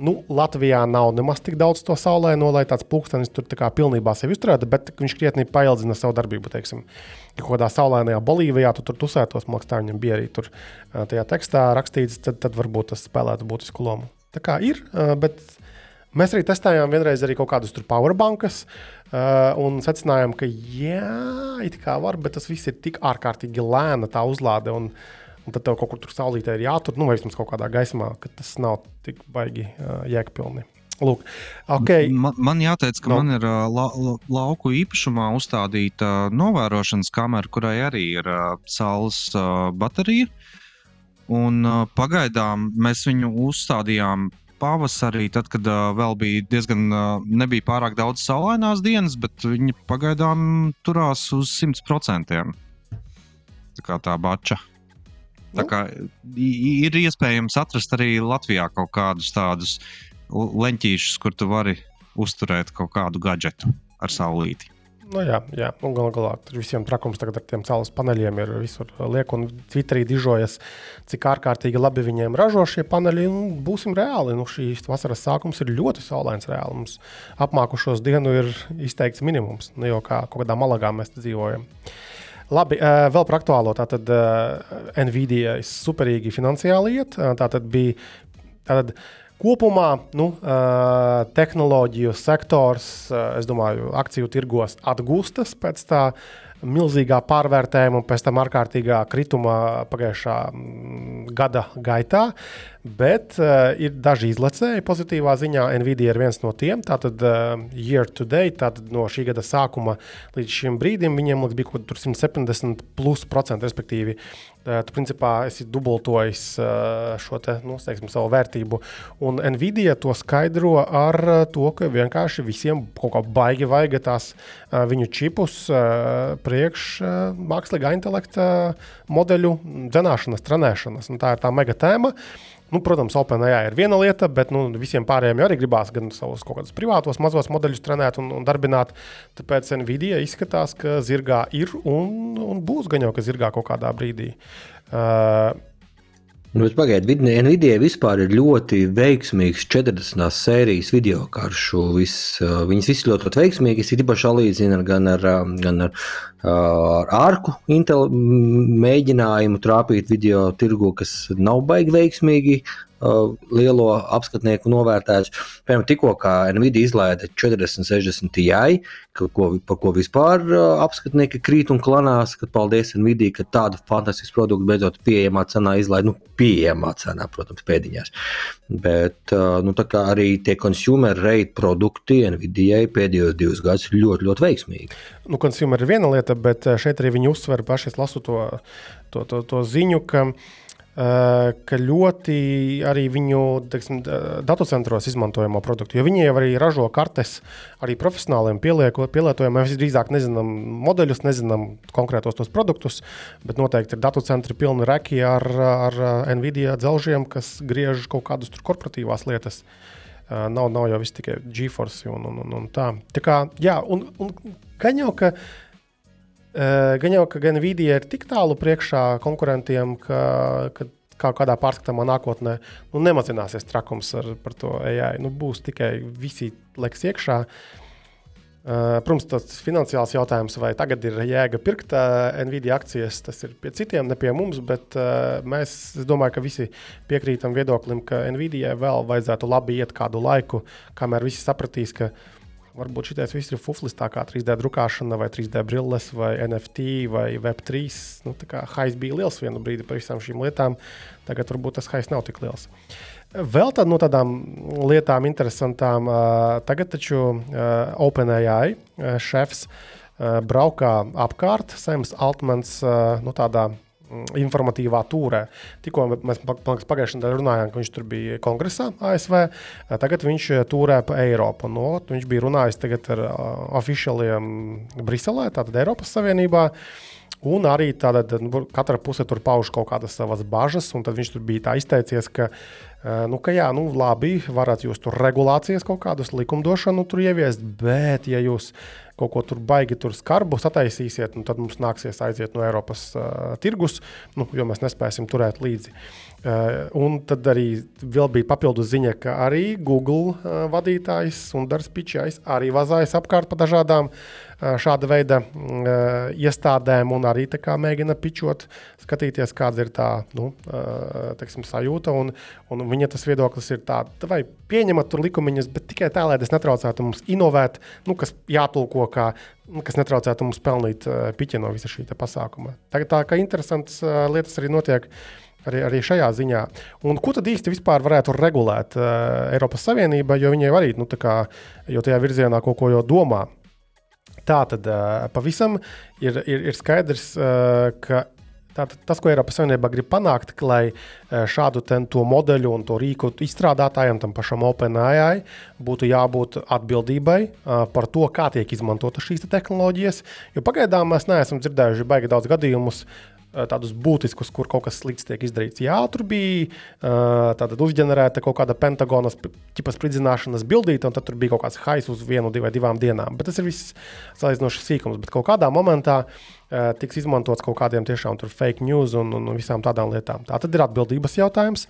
B: nu, Latvijā nav nemaz tik daudz to saulēno, lai tāds pulkstenis tur tā kā pilnībā sevi uzturētu, bet viņš krietni paildzina savu darbību. Teiksim. Ja kādā saulēnajā Bolīvijā tu tur tusētos, man liekas, tā viņam bija arī tur tajā tekstā rakstīts, tad, tad varbūt tas spēlētu būtisku lomu. Tā kā ir, bet mēs arī testējām vienreiz arī kaut kādus powerbankas. Uh, un secinājām, ka jā, it kā var, bet tas viss ir tik ārkārtīgi lēna tā uzlāde. Un, un tad tev kaut kur tur saulītē ir jātur, nu, vai vismaz kaut kādā gaismā, ka tas nav tik baigi uh, jēgpilni. Lūk, okay.
D: man, man jāteic, ka
B: No.
D: man ir ā, la, la, lauku īpašumā uzstādīta novērošanas kamera, kurai arī ir ā, saules ā, baterija. Un, pagaidām mēs viņu uzstādījām pavasarī, tad, kad ā, vēl bija diezgan ā, nebija pārāk daudz saulainās dienas, bet viņi pagaidām turās uz 100%. Tā kā tā bača. Tā
B: Nu.
D: kā ir iespējams atrast arī Latvijā kaut kādus tādus leņķīšus, kur tu vari uzturēt kaut kādu gadgetu ar saulīti.
B: Nu, jā, jā. un galu galā tur visiem trakums tagad ar tiem saules paneļiem ir visur liek, un Twitterī dižojas, cik ārkārtīgi labi viņiem ražo šie paneļi. un Būsim reāli, nu šīs vasaras sākums ir ļoti saulains reāli. Mums apmākušos dienu ir izteikts minimums, ne jau kā kaut kādā malagā mēs dzīvojam. Labi, vēl par aktuālo. Tātad Nvidia superīgi finansiāli iet. Tātad bija tātad, kopumā nu, tehnoloģiju sektors, es domāju, akciju tirgos atgūstas pēc tā milzīgā pārvērtējuma un pēc tam ārkārtīgā krituma pagājušā mm, gada gaitā. Bet uh, ir daži izlecēji pozitīvā ziņā. Nvidia ir viens no tiem. Tātad, uh, year to date, tātad no šī gada sākuma līdz šim brīdim, viņiem liekas, bija kaut kur 170 plus procentu, respektīvi. Uh, tu principā esi dubultojis uh, šo te, nu, teiksim, savu vērtību. Un Nvidia to skaidro ar uh, to, ka vienkārši visiem kaut kā baigi vajag tās uh, viņu čipus uh, priekš uh, mākslīgā intelekta modeļu dzenāšanas, trenēšanas. Un tā ir tā mega tēma. Nu, protams, OpenAI ir viena lieta, bet nu, visiem pārējiem arī gribās gan savus kaut kādus privātos mazos modeļus trenēt un, un darbināt. Tāpēc Nvidia izskatās, ka zirgā ir un, un būs gan jau, ka zirgā kaut kādā brīdī. Uh,
C: Nu, bet Pagaidiet, Nvidia vispār ir ļoti veiksmīgs 40. sērijas video karšu. Vis, uh, viņas visas ļoti, ļoti veiksmīgas. Ir īpaši salīdzina gan ar, um, gan ar, uh, ar ārku mēģinājumu trāpīt video tirgu, kas nav baigi veiksmīgi. Uh, Lielo apskatnieku novērtēts. Piemēram, tikko Nvidia izlaida 4060 Ti, ko, par ko vispār uh, apskatnieki krīt un klanās, ka paldies Nvidia, ka tādu fantastisku produktu beidzot pieejamā cenā izlaida. Nu, pieejamā cenā, protams, pēdiņās. Bet uh, nu, arī tie consumer rate produkti Nvidia pēdējos divus gadus ir ļoti, ļoti veiksmīgi.
B: nu, consumer ir viena lieta, bet šeit arī viņi uzsver, paši lasu to, to, to, to ziņu, ka, uh, ka ļoti arī viņu teiksim, da- datocentros izmantojamo produktu, jo viņi jau arī ražo kartes arī profesionāliem pielietojumiem. Mēs drīzāk nezinām modeļus, nezinām konkrētos tos produktus, bet noteikti ir datocentri pilni reki ar, ar eh, Nvidia dzelžiem, kas griež kaut kādas tur korporatīvās lietas. Nav, nav jau viss tikai GeForce un, un, un, un tā. tā kā, jā, un, un gan jau, ka gan jau, ka gan Nvidia ir tik tālu priekšā konkurentiem, ka, ka kā kādā pārskatāmā nākotnē nu, nemazināsies trakums ar, par to AI. Nu, būs tikai visi liks iekšā. Uh, protams, tas finansiāls jautājums, vai tagad ir jēga pirkt uh, Nvidia akcijas, tas ir pie citiem, ne pie mums. Bet uh, mēs, domāju, ka visi piekrītam viedoklim, ka Nvidia vēl vajadzētu labi iet kādu laiku, kamēr visi sapratīs, ka Varbūt šis viss ir fuflis, tā kā 3D drukāšana, vai 3D brilles, vai NFT, vai Web3. Nu, tā kā haiz bija liels vienu brīdi par visām šīm lietām, tagad varbūt tas haiz nav tik liels. Vēl tāda no tādām lietām, interesantām, tagad taču OpenAI šefs braukā apkārt, Sams Altmans, no tādā informatīvā tūrē. Tikko mēs pa- pa- pagājušajā nedēļā runājām, ka viņš tur bija kongresā ASV. eh, Tagad viņš eh, tūrē pa Eiropu. No, viņš bija runājis ar uh, oficiāliem Briselē, tātad Eiropas Savienībā. Un arī tāda, nu, katra puse tur pauž kaut kādas savas bažas, un tad viņš tur bija izteicies, ka Uh, nu, ka jā, nu, labi, varat jūs tur regulācijas kaut kādas likumdošanu tur ieviest, bet, ja jūs kaut ko tur baigi tur skarbu sataisīsiet, tad mums nāksies aiziet no Eiropas uh, tirgus, nu, jo mēs nespēsim turēt līdzi. Uh, un tad arī bija papildus ziņa, ka arī Google uh, vadītājs un Dārns Pičājs arī vazājas apkārt pa dažādām uh, šāda veida uh, iestādēm un arī mēģina pičot, skatīties, kāda ir tā nu, uh, teiksim, sajūta. Un, un viņa tas viedoklis ir tāds, vai pieņemat tur likumiņas, bet tikai tā, lai tas netraucētu mums inovēt, nu, kas jātulko kā nu, kas netraucētu mums pelnīt piķi no visa šī pasākuma. Tagad tā kā interesants uh, lietas arī notiek. Arī, arī šajā ziņā. Un ko tad īsti vispār varētu regulēt uh, Eiropas Savienība, jo viņi arī nu, kā, tajā virzienā kaut ko jau domā. Tā tad pavisam ir, ir, ir skaidrs, ka Tātad tas, ko Eiropas Savienība grib panākt, lai šādu modeļu un to rīku izstrādātājiem, tam pašam OpenAI, būtu jābūt atbildībai par to, kā tiek izmantotas šīs te tehnoloģijas. Jo pagaidām mēs neesam dzirdējuši baigi daudz gadījumus, tādus būtiskus, kur kaut kas slikts tiek izdarīts. Jā, tur bija uh, uzģenerēta kaut kāda pentagona tipa spridzināšanas bildīte, un tad tur bija kaut kāds hais uz vienu vai divām dienām. Bet tas ir viss salīdzinoši sīkums. Bet kaut kādā momentā tiks izmantots kaut kādiem tiešām fake news un, un visām tādām lietām. Tā tad ir atbildības jautājums.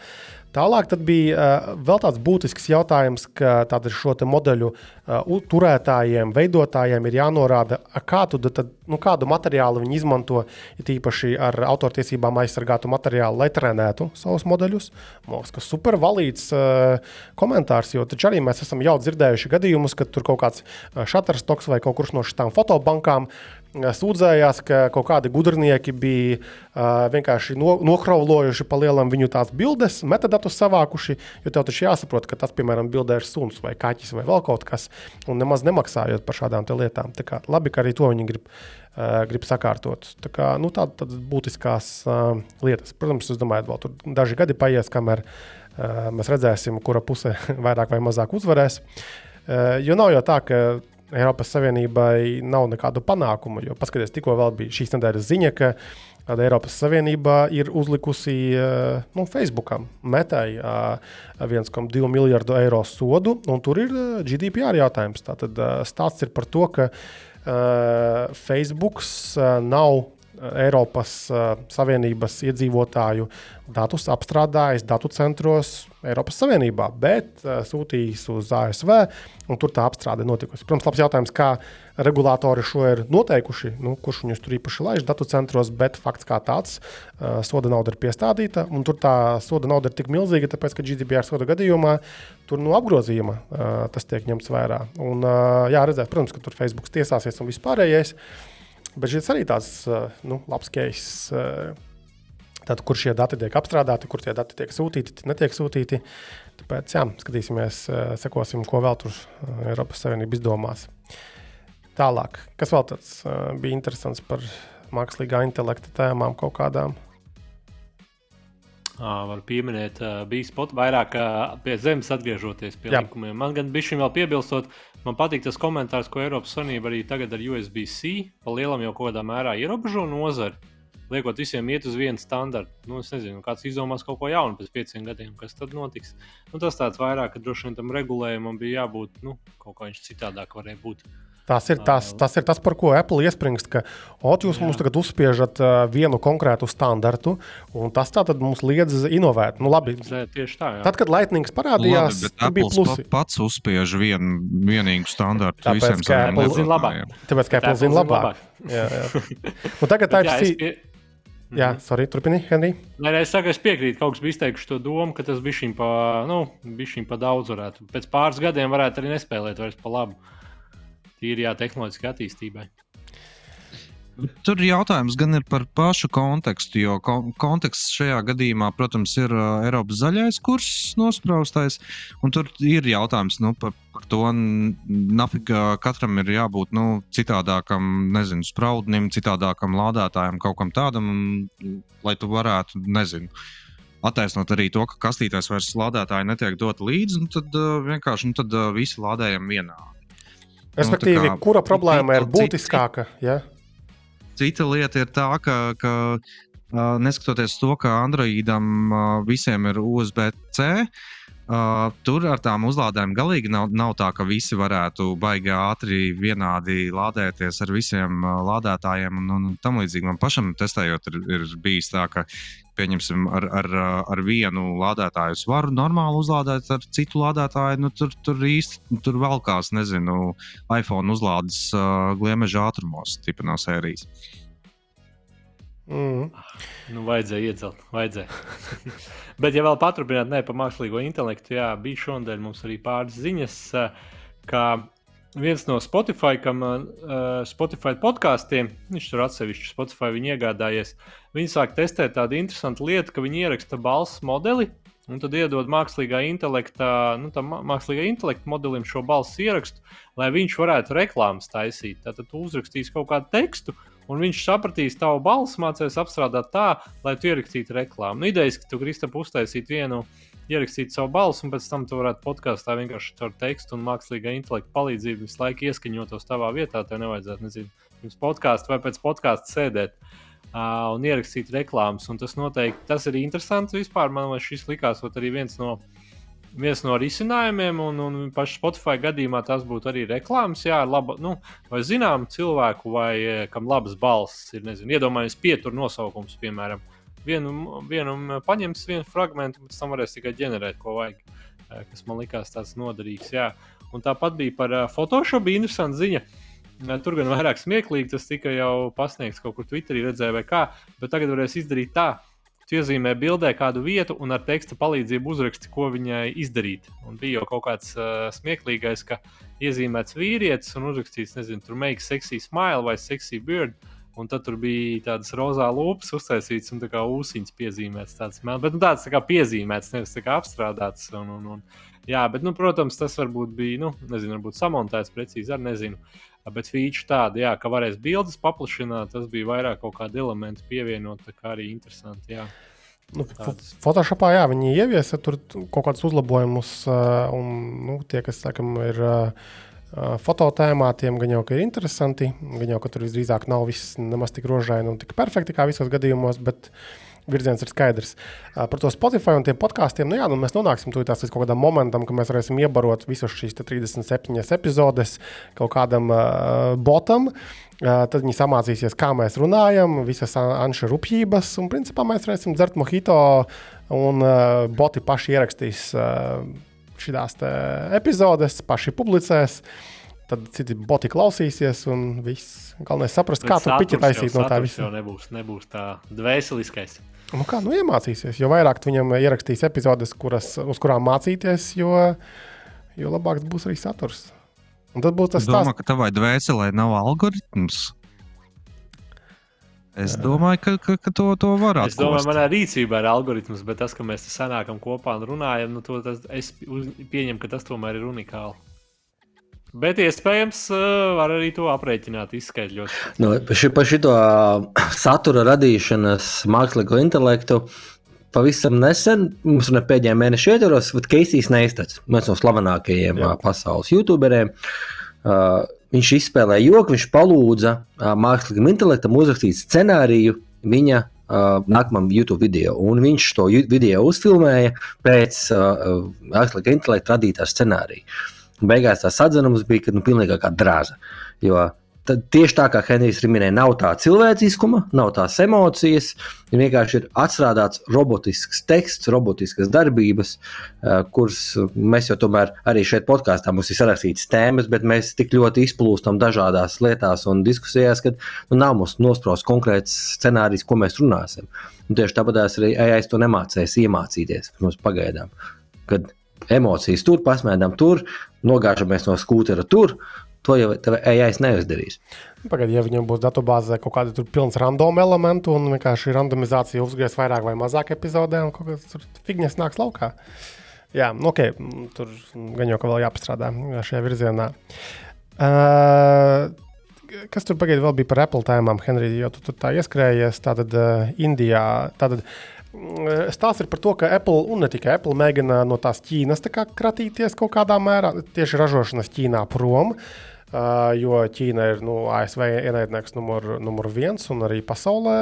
B: Tālāk bija uh, vēl tāds būtisks jautājums, ka šo modeļu uh, turētājiem, veidotājiem ir jānorāda, kādu, tad, nu, kādu materiālu viņi izmanto, it īpaši ar autortiesībām aizsargātu materiālu, lai trenētu savus modeļus. Mums tas ir super valīts uh, komentārs, jo taču arī mēs esam jau dzirdējuši gadījumus, kad tur kaut kāds Shutterstock vai kaut kurš no šīm fotobankām sūdzējās, ka kaut kādi gudrinieki bija uh, vienkārši no, nokravlojuši pa lielam viņu tās bildes, metadatus savākuši. Jo tev taču jāsaprot, ka tas, piemēram, bildē ir suns vai kaķis vai vēl kaut kas, un nemaz nemaksājot par šādām lietām. Tā kā, labi, ka arī to viņi grib. Uh, grib sakārtot. Tā kā, nu, tādas tā būtiskās uh, lietas. Protams, es domāju, vēl tur daži gadi paies, kamēr uh, mēs redzēsim, kura puse vairāk vai mazāk uzvarēs. Uh, jo nav jau tā, ka Eiropas Savienībai nav nekādu panākumu. Jo paskatieties, tikko bija šīs nedēļas ziņa, ka Eiropas Savienība ir uzlikusi eh, nu, Facebookam metai 1,2 eh, miljardu eiro sodu, un tur ir eh, GDPR jautājums. Tātad stāsts ir par to, ka Facebook nav Eiropas Savienības iedzīvotāju datus apstrādājis datu centros Eiropas Savienībā, bet sūtījis uz ASV, un tur tā apstrāde notikusi. Protams, labs jautājums, kā regulātori šo ir noteikuši, nu, kurš viņus tur īpaši laiž datu centros, bet fakts kā tāds soda nauda ir piestādīta, un tur tā soda nauda ir tik milzīga, tāpēc, ka GDPR soda gadījumā tur no apgrozījuma tas tiek ņemts vērā. Un, jā, redzēt, protams, ka tur Facebook tiesāsies un vispārējais. Uh, Bet šis arī tāds eh, nu, labs case. Eh, tad, kur šie dati tiek apstrādāti, kur tie dati tiek sūtīti, netiek sūtīti. Tāpēc, jā, skatīsimies, eh, sekosim, ko vēl tur Eiropas Savienība izdomās. Tālāk, kas vēl tāds bija interesants par mākslīgā intelekta tēmām kaut kādām?
E: Var pieminēt, bija spots vairāk pie zemes atgriežoties pie Jā. likumiem. Man gan bija šim vēl piebilstot, man patīk tas komentārs, ko Eiropas Savienība arī tagad ar USB-C pa lielam jau kādā mērā ierobežo nozari. Liekot visiem iet uz vienu standartu. Nu, es nezinu, kāds izdomās kaut ko jaunu pēc pieciem gadiem, kas tad notiks. Nu, tas tāds vairāk, ka droši vien tam regulējumam bija jābūt nu, kaut kā viņš citādāk varēja būt.
B: Tas ir tas, tas ir tas, par ko Apple iespringst, ka ot, jūs Jā. mums tagad uzspiežat uh, vienu konkrētu standartu, un tas mums liedz inovēt. Nu, labi,
E: tieši tā. Jā.
B: Tad, kad Lightning parādījās,
D: labi, tas bija plusi. Pats uzspiež vienu vienīgu standartu Tāpēc, visiem
E: saviem lietotājiem.
B: Tāpēc, ka Apple zina labāk. jā, jā. Un tagad tā ir. Jā, mhm. sorry, turpini, Henrij.
E: Nē, es saku, es piekrītu, ka kaut kas bija izteikuši to domu, ka tas bija šim pa, nu, pa daudz varētu. Pēc pāris gadiem varētu arī nespēlēt vairs pa labu tīrijā tehnoloģiskā attīstībai.
D: Tur jautājums gan ir par pašu kontekstu, jo konteksts šajā gadījumā, protams, ir Eiropas zaļais kurs nospraustais. Tur ir jautājums nu, par, par to, nafiga katram ir jābūt nu, citādākam, nezinu, spraudnim, citādākam lādētājam, kaut kam tādam, lai tu varētu, nezinu. Attaisnot arī to, ka kastītājs vairs lādētāji netiek dot līdzi, nu tad uh, vienkārši nu, tad, uh, visi lādējam vienādi.
B: Respektīvi, nu, kā, kura problēma ir būtiskāka? Ja?
D: Cita lieta ir tā, ka, ka neskatoties to, ka Androidam visiem ir USB-C. Uh, tur ar tām uzlādēm galīgi nav, nav tā, ka visi varētu baigi ātri vienādi lādēties ar visiem uh, lādētājiem un, un tam līdzīgi. Man pašam testējot, ir, ir bijis tā, ka pieņemsim, ar, ar, ar vienu lādētāju es varu normāli uzlādēt, ar citu lādētāju nu, tur, tur īsti tur velkās, nezinu, iPhone uzlādes uh, gliemeža ātrumos, tipa no sērijas.
B: Mm.
E: Nu, vajadzēja iedzelt, vajadzēja. Bet, ja vēl paturpināt, ne par mākslīgo intelektu, jā, bija šodien mums arī pāris ziņas, ka viens no Spotify, kam uh, Spotify podkāstiem, viņš tur atsevišķi Spotify iegādājies, viņi sāk testēt tādu interesantu lietu, ka viņi ieraksta balss modeli. Un tad iedod mākslīgā intelekta, nu, mākslīgā intelekta modelim šo balss ierakstu, lai viņš varētu reklāmas taisīt. Tātad tu uzrakstīsi kaut kādu tekstu, un viņš sapratīs tavu balsi, mācīs apstrādāt tā, lai tu ierakstītu reklāmu. Nu, idejas, ka tu Kristap uztaisīt vienu, ierakstīt savu balsi, un pēc tam tu varētu podkāstā vienkārši ar tekstu un mākslīgā intelekta palīdzību visu laiku ieskaņotos tavā vietā. Tev nevajadzētu, nezinu, pirms podkāstu vai pēc podkāstu sēdēt. Uh, un ierakstīt reklāmas. Un tas noteikti tas ir interesanti. Vispār man šis likās arī viens no uh, viens no risinājumiem, un, un pašā Spotify gadījumā tas būtu arī reklāmas, jā, laba, nu, vai zinām cilvēku, vai e, kam labas balss ir, nezinu, iedomājies pietur nosaukums, piemēram, vienu, vienu paņems vienu fragment, pēc tam varēs tikai ģenerēt, ko vajag, e, kas man likās tāds noderīgs, jā. Un tāpat bija par uh, Photoshop, interesanta ziņa. Tur gan vairāk smieklīgi, tas tika jau pasniegts kaut kur Twitterī, redzēja, vai kā, bet tagad varēs izdarīt tā, Tu iezīmē bildē kādu vietu un ar teksta palīdzību uzraksti, ko viņai izdarīt. Un bija jau kaut kāds uh, smieklīgais, ka iezīmēts vīrietis un uzrakstīts, nezinu, tur make sexy smile vai sexy beard. Un tad bija tādas rozā lūpas uztaisītas un tā kā ūsiņas piezīmētas. Tāds, bet nu, tāds tā kā piezīmēts, nevis tā kā apstrādāts. Un, un, un, jā, bet, nu, protams, tas varbūt bija, nu, nezinu, varbūt samontēts precīzi, ar nezinu. Bet feature tāda, jā, ka varēs bildes paplašināt, tas bija vairāk kaut kāda elementa pievienot, tā kā arī interesanti. Jā.
B: Nu, Photoshopā jā, viņi ieviesa tur kaut kādus uzlabojumus, un nu, tie, kas sakam, ir fototēmā, tiem gan jau ir interesanti. Gan jau tur visdrīzāk nav viss nemaz tik rožaini un tik perfekti kā visos gadījumos. Bet, uh, virziens ir skaidrs. Par to Spotify un tiem podkāstiem, nu jā, nu mēs nonāksim līdz kaut kādam momentam, kad mēs varēsim iebarot visas šīs 37 epizodes kaut kādam uh, botam. Uh, tad viņi samācīsies, kā mēs runājam, visas anša rupjības, un principā mēs varēsim dzert mohito, un uh, boti paši ierakstīs uh, šīs epizodes, paši publicēs. Tad citi boti klausīsies, un viss galvenais saprast, kā tu piķi taisīt no tā visa.
E: Nebūs, nebūs tā dvēseliskais.
B: Nu kā, nu iemācīsies. Jo vairāk viņam ierakstīs epizodes, kuras, uz kurām mācīties, jo, jo labāks būs arī saturs. Un tad būs tas
D: tāds, ka tavai dvēselē nav algoritms. Es domāju, ka, ka, ka to, to var atrast.
E: Es domāju, manā rīcībā ir algoritms, bet tas, ka mēs sanākam kopā un runājam, nu, to, tas, es pieņemu, ka tas tomēr ir unikāli. Bet iespējams, uh, var arī to aprēķināt, izskaidrot.
C: Nu, par šo satura radīšanas mākslīgo intelektu pavisam nesen, mums ir pēdējā mēneša ietvaros, bet Keisijs Neistats, viens no slavenākajiem Jā. pasaules youtuberiem. Uh, viņš izspēlēja joku, viņš palūdza uh, mākslīgam intelektam uzrakstīt scenāriju viņa uh, nākamam YouTube video. Un viņš to video uzfilmēja pēc uh, mākslīgā intelekta radītā scenārija. Beigās tās atzinums bija, ka nu, pilnīgi kā drāza. Jo Tad tieši tā kā Henrijs minēja, nav tā cilvēciskuma, nav tās emocijas. Ir vienkārši ir atstrādāts robotisks teksts, robotiskas darbības, uh, kuras mēs jau tomēr arī šeit podkāstā mums ir sarakstītas tēmas, bet mēs tik ļoti izplūstam dažādās lietās un diskusijās, ka nu, nav mums nospraust konkrēts scenārijs, ko mēs runāsim. Un tieši tāpat arī AI to nemācēs iemācīties mums pagaidām. Kad emocijas tur, pasmēdam tur, nogāžamies no skūtera tur. To jau AI neizdarīs.
B: Pagaidiet, ja viņam būs datubāzē kaut kāda tur pilns random elementu un vienkārši randomizācija uzgriez vairāk vai mazāk epizodē, un kaut kas figņas nāks laukā. Jā, nu, ok, tur gan jau ka vēl jāpastrādā šajā virzienā. Uh, kas tur pagaidām vēl bija par Apple tēmām, Henrij, jo tu tur tā ieskrējies. Tātad uh, Indijā, tātad stāsts ir par to, ka Apple un ne tikai Apple mēģina no tās Ķīnas kā kratīties kaut kādā mērā, tieši ražošanas Ķīnā prom. Uh, jo Ķīna ir nu, ASV ienaidnieks numur, numur viens, un arī pasaulē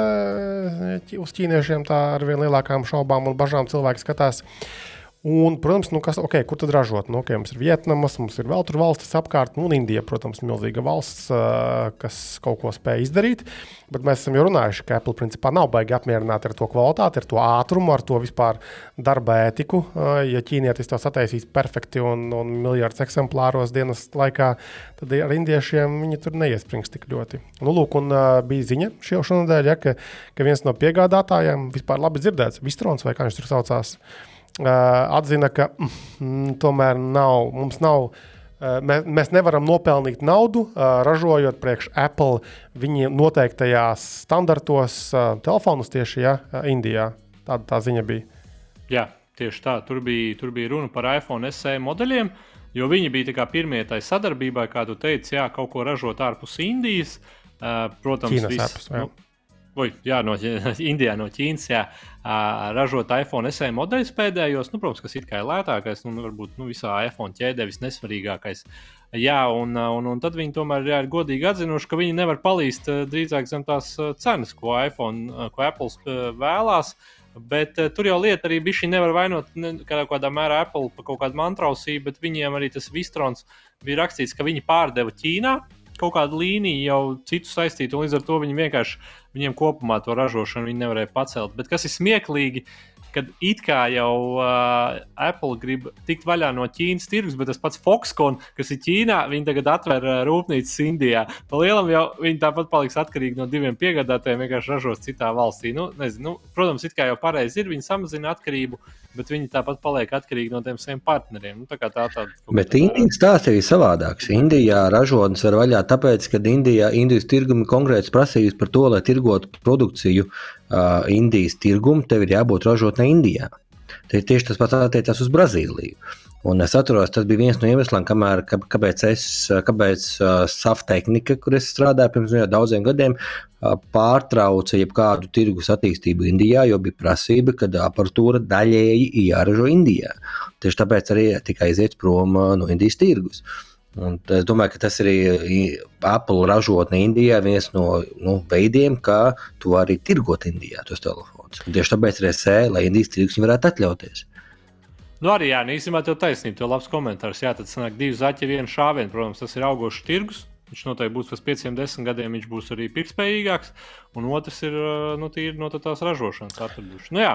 B: uz ķīniešiem tā ar vien lielākām šaubām un bažām cilvēki skatās. Uh, Un, protams, nu, kas, okay, kur tad ražot? Nu, okay, mums ir Vietnamas, mums ir vēl tur valstis apkārt, nu, un Indija, protams, milzīga valsts, kas kaut ko spēj izdarīt. Bet mēs esam jau runājuši, ka Apple principā nav baigi apmierināti ar to kvalitāti, ar to ātrumu, ar to vispār darba ētiku. Ja ķīnietis to sataisīs perfekti un, un miljardus eksemplāros dienas laikā, tad ar indiešiem viņi tur neiesprings tik ļoti. Nu, lūk, un bija ziņa šonadēļ, ja, ka, ka viens no piegādātājiem vispār labi dzirdēts, Vistrons vai kā viņš tur saucās. Uh, atzina, ka mm, tomēr nav, mums nav. Mēs, mēs nevaram nopelnīt naudu, ražojot priekš Apple viņa noteiktajās standartos telefonus tieši ja, Indijā. Tāda tā ziņa bija.
E: Jā, tieši tā. Tur bija, tur bija runa par iPhone SE modeļiem, jo viņi bija pirmie tajā sadarbībā, kā tu teici, jā, kaut ko ražot ārpus Indijas. Protams,
B: Ķīnas viss, apus,
E: nu, Oi, jā, no Indijā, no Ķīnas, jā, ražot iPhone SE modeļus pēdējos, nu, protams, kas ir kā lētākais, nu, varbūt nu, visā iPhone ķēdē visnesvarīgākais. Jā, un, un, un tad viņi tomēr jā, ir godīgi atzinuši, ka viņi nevar palīst drīzāk zem tās cenas, ko iPhone, ko Apple vēlās. Bet uh, tur jau lieta arī bija šī nevar vainot ne, kādā, kādā mērā Apple par kaut kādu mantrausību, bet viņiem arī tas Vistrons bija rakstīts, ka viņi pārdeva Ķīnā kaut kādu līniju jau citu saistītu, un līdz ar to viņi vienkārši viņiem kopumā to ražošanu nevarēja pacelt. Bet kas ir smieklīgi, kad it kā jau uh, Apple grib tikt vaļā no Ķīnas tirgus, bet tas pats Foxconn, kas ir Ķīnā, viņi tagad atver uh, rūpnīcas Indijā. Pa lielam jau viņi tāpat paliks atkarīgi no diviem piegādātājiem, vienkārši ražos citā valstī. Nu, nezinu, nu, protams, it kā jau pareizi ir, viņi samazina atkarību, bet viņi tāpat paliek atkarīgi no tiem saviem partneriem. Nu, tā kā tā tāda.
C: Bet Indijas stāsts ir savādāks. Indijā ražotnes var vaļā tāpēc, ka Indijā Indijas tirgumi konkrēts prasījis par to, lai tirgotu produkciju uh, Indijas tirgumu, tev ir jābūt ražotnē Indijā. Te tieši tas pats attiecās uz Brazīliju. Un es atceros, tas bija viens no iemesliem, kamēr, kāpēc es, kāpēc uh, SAF tehnika, kur es strādāju pirms jau daudziem gadiem, uh, pārtrauca jebkādu tirgus attīstību Indijā, jo bija prasība, ka aparatūra daļēji jāražo Indijā. Tieši tāpēc arī tika aiziet prom no Indijas tirgus. Un es domāju, ka tas arī Apple ražotne Indijā viens no nu, veidiem, kā tu vari tirgot Indijā tos telefonus. Tieši tāpēc ir SE, lai Indijas tirgus varētu atļauties.
E: Nu, arī, jā, nu, īstenībā tev taisnība, tev labs komentārs. Jā, tad sanāk divi zaķi, viena šāviena. Protams, tas ir augošs tirgus. Viņš noteikti būs pēc pieciem, desmit gadiem, viņš būs arī pirktspējīgāks. Un otrs ir nu, no tās ražošanas atraduši. Nu, jā,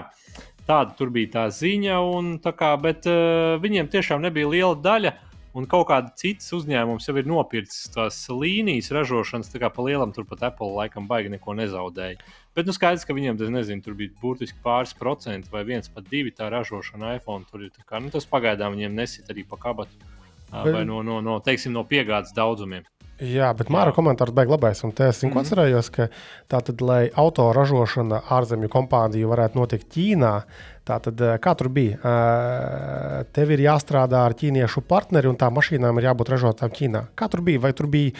E: tāda tur bija tā ziņa, un, tā kā, bet uh, viņiem tiešām nebija liela daļa un kaut kāda citas uzņēmums jau ir nopircis tās līnijas ražošanas, tā kā pa lielam turpat Apple laikam baigi neko nezaudēja. Bet nu skaidrs, ka viņiem tas nezinu, tur bija burtiski pāris procenti vai viens pat divi tā ražošana iPhone. Tur ir kā, nu, tas pagaidām viņiem nesit arī pa kabatu vai no, no, no, teiksim, no piegādes daudzumiem.
B: Jā, bet Māra komentārs beigas labais. Un es mm -hmm. atcerējos, ka tātad, lai auto ražošana ārzemju kompāniju varētu notikt Ķīnā, Tātad, eh, kā tur bija? Eh, tev ir jāstrādā ar ķīniešu partneri, un tā mašīnām ir jābūt ražotām Ķīnā. Kā tur bija? Vai tur bija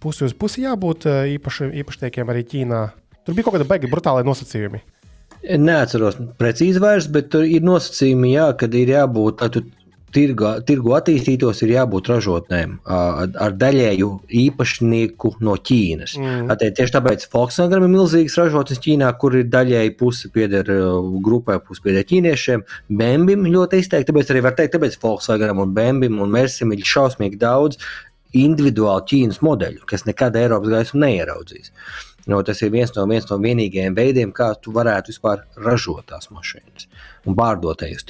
B: pusi uz pusi jābūt eh, īpaši, īpašniekiem arī Ķīnā? Tur bija kaut kāda baigi brutālai nosacījumi.
C: Neatceros precīzi vairs, bet tur ir nosacījumi, jā, kad ir jābūt, tu tirgu, tirgu attīstītos, ir jābūt ražotnēm ar daļēju īpašnieku no Ķīnas. Mm. Attiec, tieši tāpēc Volkswagen ir milzīgs ražotnes Ķīnā, kur ir daļēji puse pieder grupai, puse pieder ķīniešiem. Bembim ļoti izteikti, tāpēc arī var teikt, tāpēc Volkswagen un Bembim un Mersim ir šausmīgi daudz individuālu Ķīnas modeļu, kas nekad Eiropas gaismu neieraudzīs. No, tas ir viens no, viens no vienīgajiem veidiem, kā tu varētu vispār ražot tās mašīnas un pārdot tajos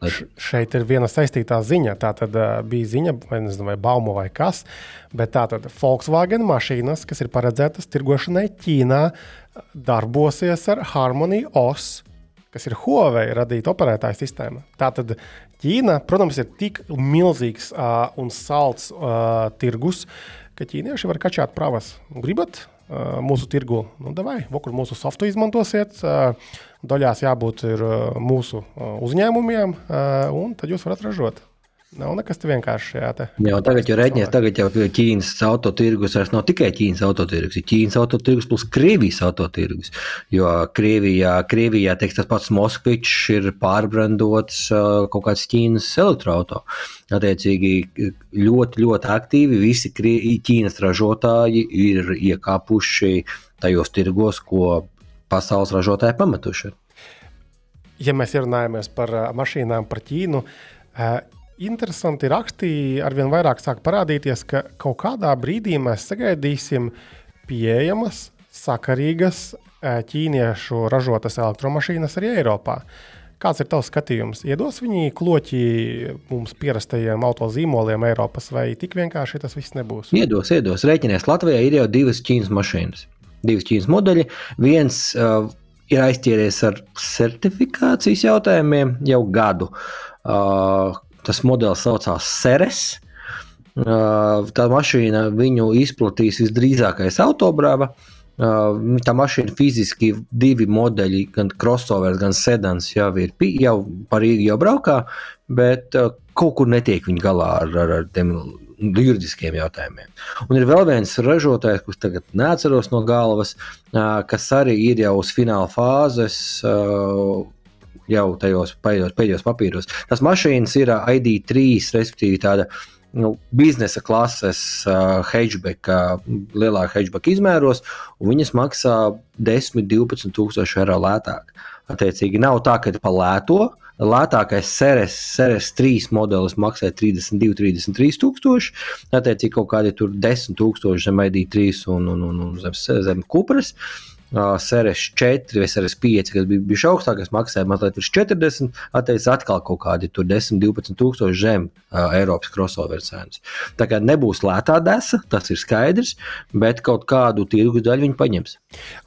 C: tirgos.
B: Šeit ir viena saistītā ziņa. Tā tad uh, bija ziņa, vai, nezinu, vai bauma vai kas, bet tā tad Volkswagen mašīnas, kas ir paredzētas tirgošanai Ķīnā, darbosies ar Harmony OS, kas ir Huawei radīta operētāja sistēma. Tātad Ķīna, protams, ir tik milzīgs uh, un salds uh, tirgus, ka ķīnieši var kačāt pravas. Gribat mūsu tirgu? Nu, davai, vokur mūsu softu izmantosiet. Uh, daļās jābūt mūsu uzņēmumiem, un tad jūs varat ražot. Nav nekas vienkāršs šajā te.
C: Jā, tagad jau rēķinies, tagad jau Ķīnas autotirgus vairs nav tikai Ķīnas autotirgus, ir Ķīnas autotirgus plus Krievijas autotirgus. Jo Krievijā, Krievijā teiks, tas pats Moskvičs ir pārbrandots kaut kāds Ķīnas elektroauto. Attiecīgi ļoti, ļoti aktīvi visi Ķīnas ražotāji ir iekāpuši tajos tirgos, ko pasaules ražotāji pametuši.
B: Ja mēs runājamies par mašīnām, par Ķīnu, interesanti raksti arvien vairāk sāk parādīties, ka kaut kādā brīdī mēs sagaidīsim pieejamas, sakarīgas ķīniešu ražotas elektromašīnas arī Eiropā. Kāds ir tavs skatījums? Iedos viņi kloķi mums pierastajiem autozīmoliem Eiropas, vai tik vienkārši tas viss nebūs?
C: Iedos, iedos. Rēķinies, Latvijā ir jau divas Ķīnas mašīnas. Divas Ķīnas modeļi. Viens uh, ir aizķēries ar certifikācijas jautājumiem jau gadu. Uh, Tas modelis saucās Ceres. Tā mašīna viņu izplatīs visdrīzākais autobrāva. Tā mašīna fiziski divi modeļi, gan crossovers, gan sedans jau ir jau par Rīgu jau braukā, bet kaut kur netiek viņi galā ar, ar, ar tiem juridiskiem jautājumiem. Un ir vēl viens ražotājs, kurš tagad neatceros no galvas, kas arī ir jau uz fināla fāzes jau tajos pēdējos, papīros. Tas mašīnas ir ID3, respektīvi tāda nu, biznesa klases uh, hatchback, uh, lielā hatchback izmēros, un viņas maksā 10, 12 tūkstoši eiro lētāk. Attiecīgi, nav tā, ka pa lēto. Lētākais Ceres, Ceres 3 modelis maksā 32, 33 tūkstoši. Attiecīgi, kaut kādi 10 tūkstoši zem ID3 un, un, un, un zem, zem Kupras. Uh, Seres 4 vai Seres 5, kas bija bijuši augstākais, maksāja mazliet virs 40, atteicis atkal kaut kādi 10, 12 tūkstoši zem uh, Eiropas crossover cenas. Tā kā nebūs lētā desa, tas ir skaidrs, bet kaut kādu tirgus daļu viņi paņems.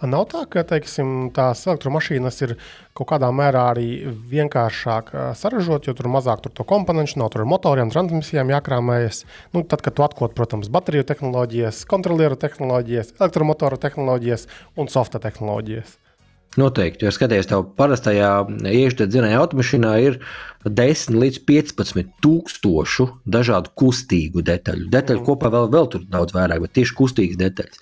B: Nav tā, ka teiksim, tās elektromašīnas ir kaut kādā mērā arī vienkāršāk saražot, jo tur mazāk tur to komponentu nav, tur ar motoriem, transmisijām jākrāmējas. Nu, tad, kad tu atkot, protams, bateriju tehnoloģijas, kontrolieru tehnoloģijas, elektromotoru tehnoloģijas un softa tehnoloģijas.
C: Noteikti, jo skaties, tev parastajā iekšdedzinēja automašīnā ir 10 līdz 15 tūkstošu dažādu kustīgu detaļu. Detaļu kopā vēl, vēl tur daudz vairāk, bet tieši kustīgas detaļas.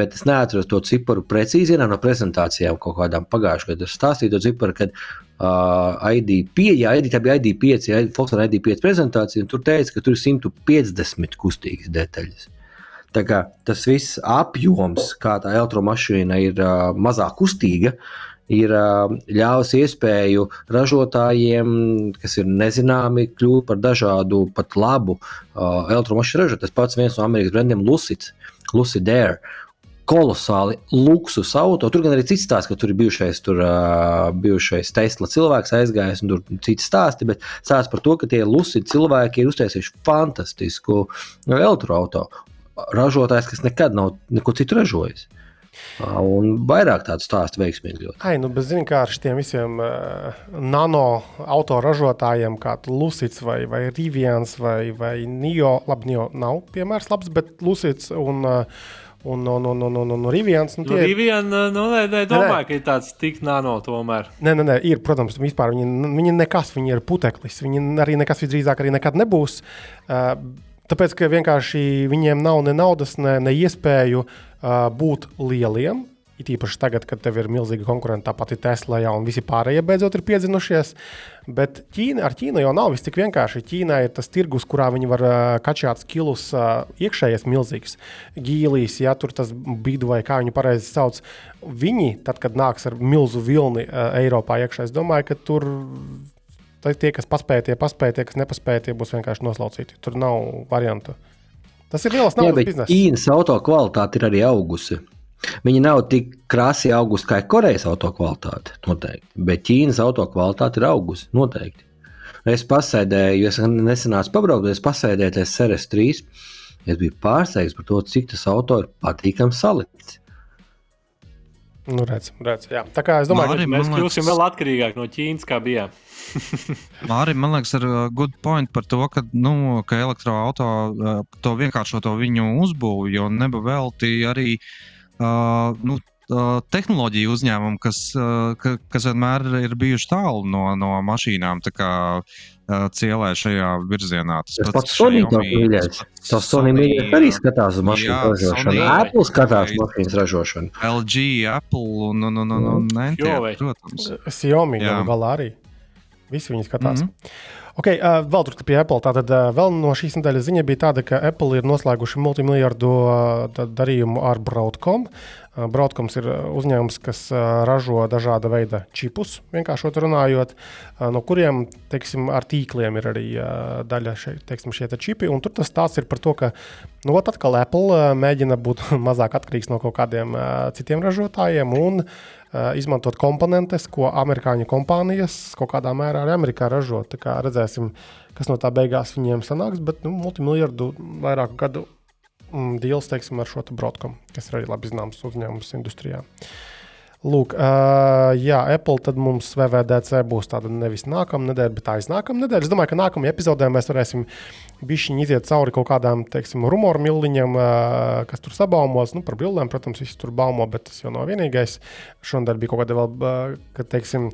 C: Bet es neatceros to ciparu precīzi, no prezentācijām kaut kādām pagājušajā gadā. Es stāstīju to ciparu, kad uh, ID5, jā, ID, tā bija ID5, ja, Volkswagen ID5 prezentācija, un tur teica, ka tur ir 150 kustīgas detaļas. Tas viss apjoms, kā tā elektromašīna ir uh, mazāk kustīga, ir uh, ļāvis iespēju ražotājiem, kas ir nezināmi, kļūt par dažādu pat labu uh, elektromašīnu ražotāju. Tas pats viens no Amerikas brendiem Lucid, Lucid Air. Kolosāli luksus auto. Tur gan arī cits stāsts, ka tur ir bijušais, tur, uh, bijušais Tesla cilvēks aizgājis, un tur cits stāsti. Bet stāsts par to, ka tie lucidi cilvēki ir uztaisījuši fantastisku elektroautorātu ražotājs, kas nekad nav neko citu ražojis. Un vairāk tādu stāstu veiksmīgi. Ļoti.
B: Ai, nu, bet zini, kā ar šiem visiem uh, nano autoražotājiem, kā Lucits vai, vai Rivians vai, vai Nio, labi, Nio nav piemērs labs, bet Lucits un uh, Un, un, un, un, un, un Rivians.
E: Nu, tie... nu, Rivian, nu, nē, nē, domāju, nē. ka ir tāds tik nano tomēr.
B: Nē, nē, nē ir, protams, vispār viņi, viņi nekas, viņi ir puteklis. Viņi arī nekas visdrīzāk arī nekad nebūs. Uh, Tāpēc, ka vienkārši viņiem nav ne naudas, ne, ne iespēju uh, būt lieliem. It īpaši tagad, kad tev ir milzīga konkurence, tāpat ir Tesla, jau, un visi pārējie beidzot ir piedzinušies. Bet Ķīna, ar Ķīnu jau nav viss tik vienkārši. Ķīnā ir tas tirgus, kurā viņi var uh, kačāt skilus uh, iekšējais milzīgs. Gīlīs, ja tur tas bīdu vai kā viņu pareizi sauc. Viņi, tad, kad nāks ar milzu vilni uh, Eiropā iekšā, es domāju, ka tur Tad tie, kas paspēja, tie paspēja, tie, kas nepaspēja, tie būs vienkārši noslaucīti. Tur nav variantu. Tas ir liels naudas bizness.
C: Ķīnas auto kvalitāte ir arī augusi. Viņi nav tik krāsīgi augusi kā Korejas auto kvalitāte, noteikti. Bet Ķīnas auto kvalitāte ir augusi, noteikti. Es pasēdēju, es nesenācu pabraukt, es pasēdēju ar Ceres 3. Es biju pārsteigts par to, cik tas auto ir patīkami salikts.
B: Nu, redz, redz, jā. tā kā es domāju,
E: Māri, ka mēs kļūsim liekas... vēl atkarīgāki no Ķīnas, kā bijām.
D: Mārija, man liekas, ir uh, good point par to, ka, nu, ka elektroautorāta uh, to vienkāršo to viņu uzbūvi, jo nebavelti arī uh, nu, tehnoloģiju uzņēmumi, kas, ka, kas vienmēr ir bijuši tālu no, no mašīnām. Tā kā cielē šajā virzienā.
C: Tas pats Sony to mīļais. Tas Sony mīļais arī skatās uz mašīnu
D: jā,
C: ražošanu.
D: Sony-
C: Apple skatās
D: Sony-
C: mašīnas ražošanu.
D: LG, Apple un, un, un, un, un Nintendo, protams.
B: Xiaomi galā arī. Visi viņi skatās. Mm. -hmm. Okay, uh, vēl tur pie Apple. Tātad uh, vēl no šīs nedēļas ziņa bija tāda, ka Apple ir noslēguši multimiljardu uh, darījumu ar Broadcom. Uh, Broadcoms ir uh, uzņēmums, kas uh, ražo dažāda veida čipus, vienkārši runājot, uh, no kuriem teiksim, ar tīkliem ir arī uh, daļa šeit, teiksim, šie te čipi. Un tur tas stāsts ir par to, ka nu, atkal Apple uh, mēģina būt mazāk atkarīgs no kaut kādiem uh, citiem ražotājiem. Un, uh, izmantot komponentes, ko amerikāņu kompānijas kaut kādā mērā arī Amerikā ražo. Tā kā redzēsim, kas no tā beigās viņiem sanāks. Bet nu, multimiljardu vairāku gadu mm, deals teiksim, ar šo Broadcom, kas ir arī labi zināms uzņēmums industrijā. Lūk, uh, jā, Apple tad mums VVDC būs tāda nevis nākamā nedēļa, bet aiznākamā nedēļa. Es domāju, ka nākamajā epizodē mēs varēsim bišķiņi iziet cauri kaut kādām, teiksim, rumoru miliņiem, uh, kas tur sabaumos. Nu, par bildēm, protams, viss tur baumo, bet tas jau nav vienīgais. Šonadēļ bija kaut kāda vēl, kad, teiksim,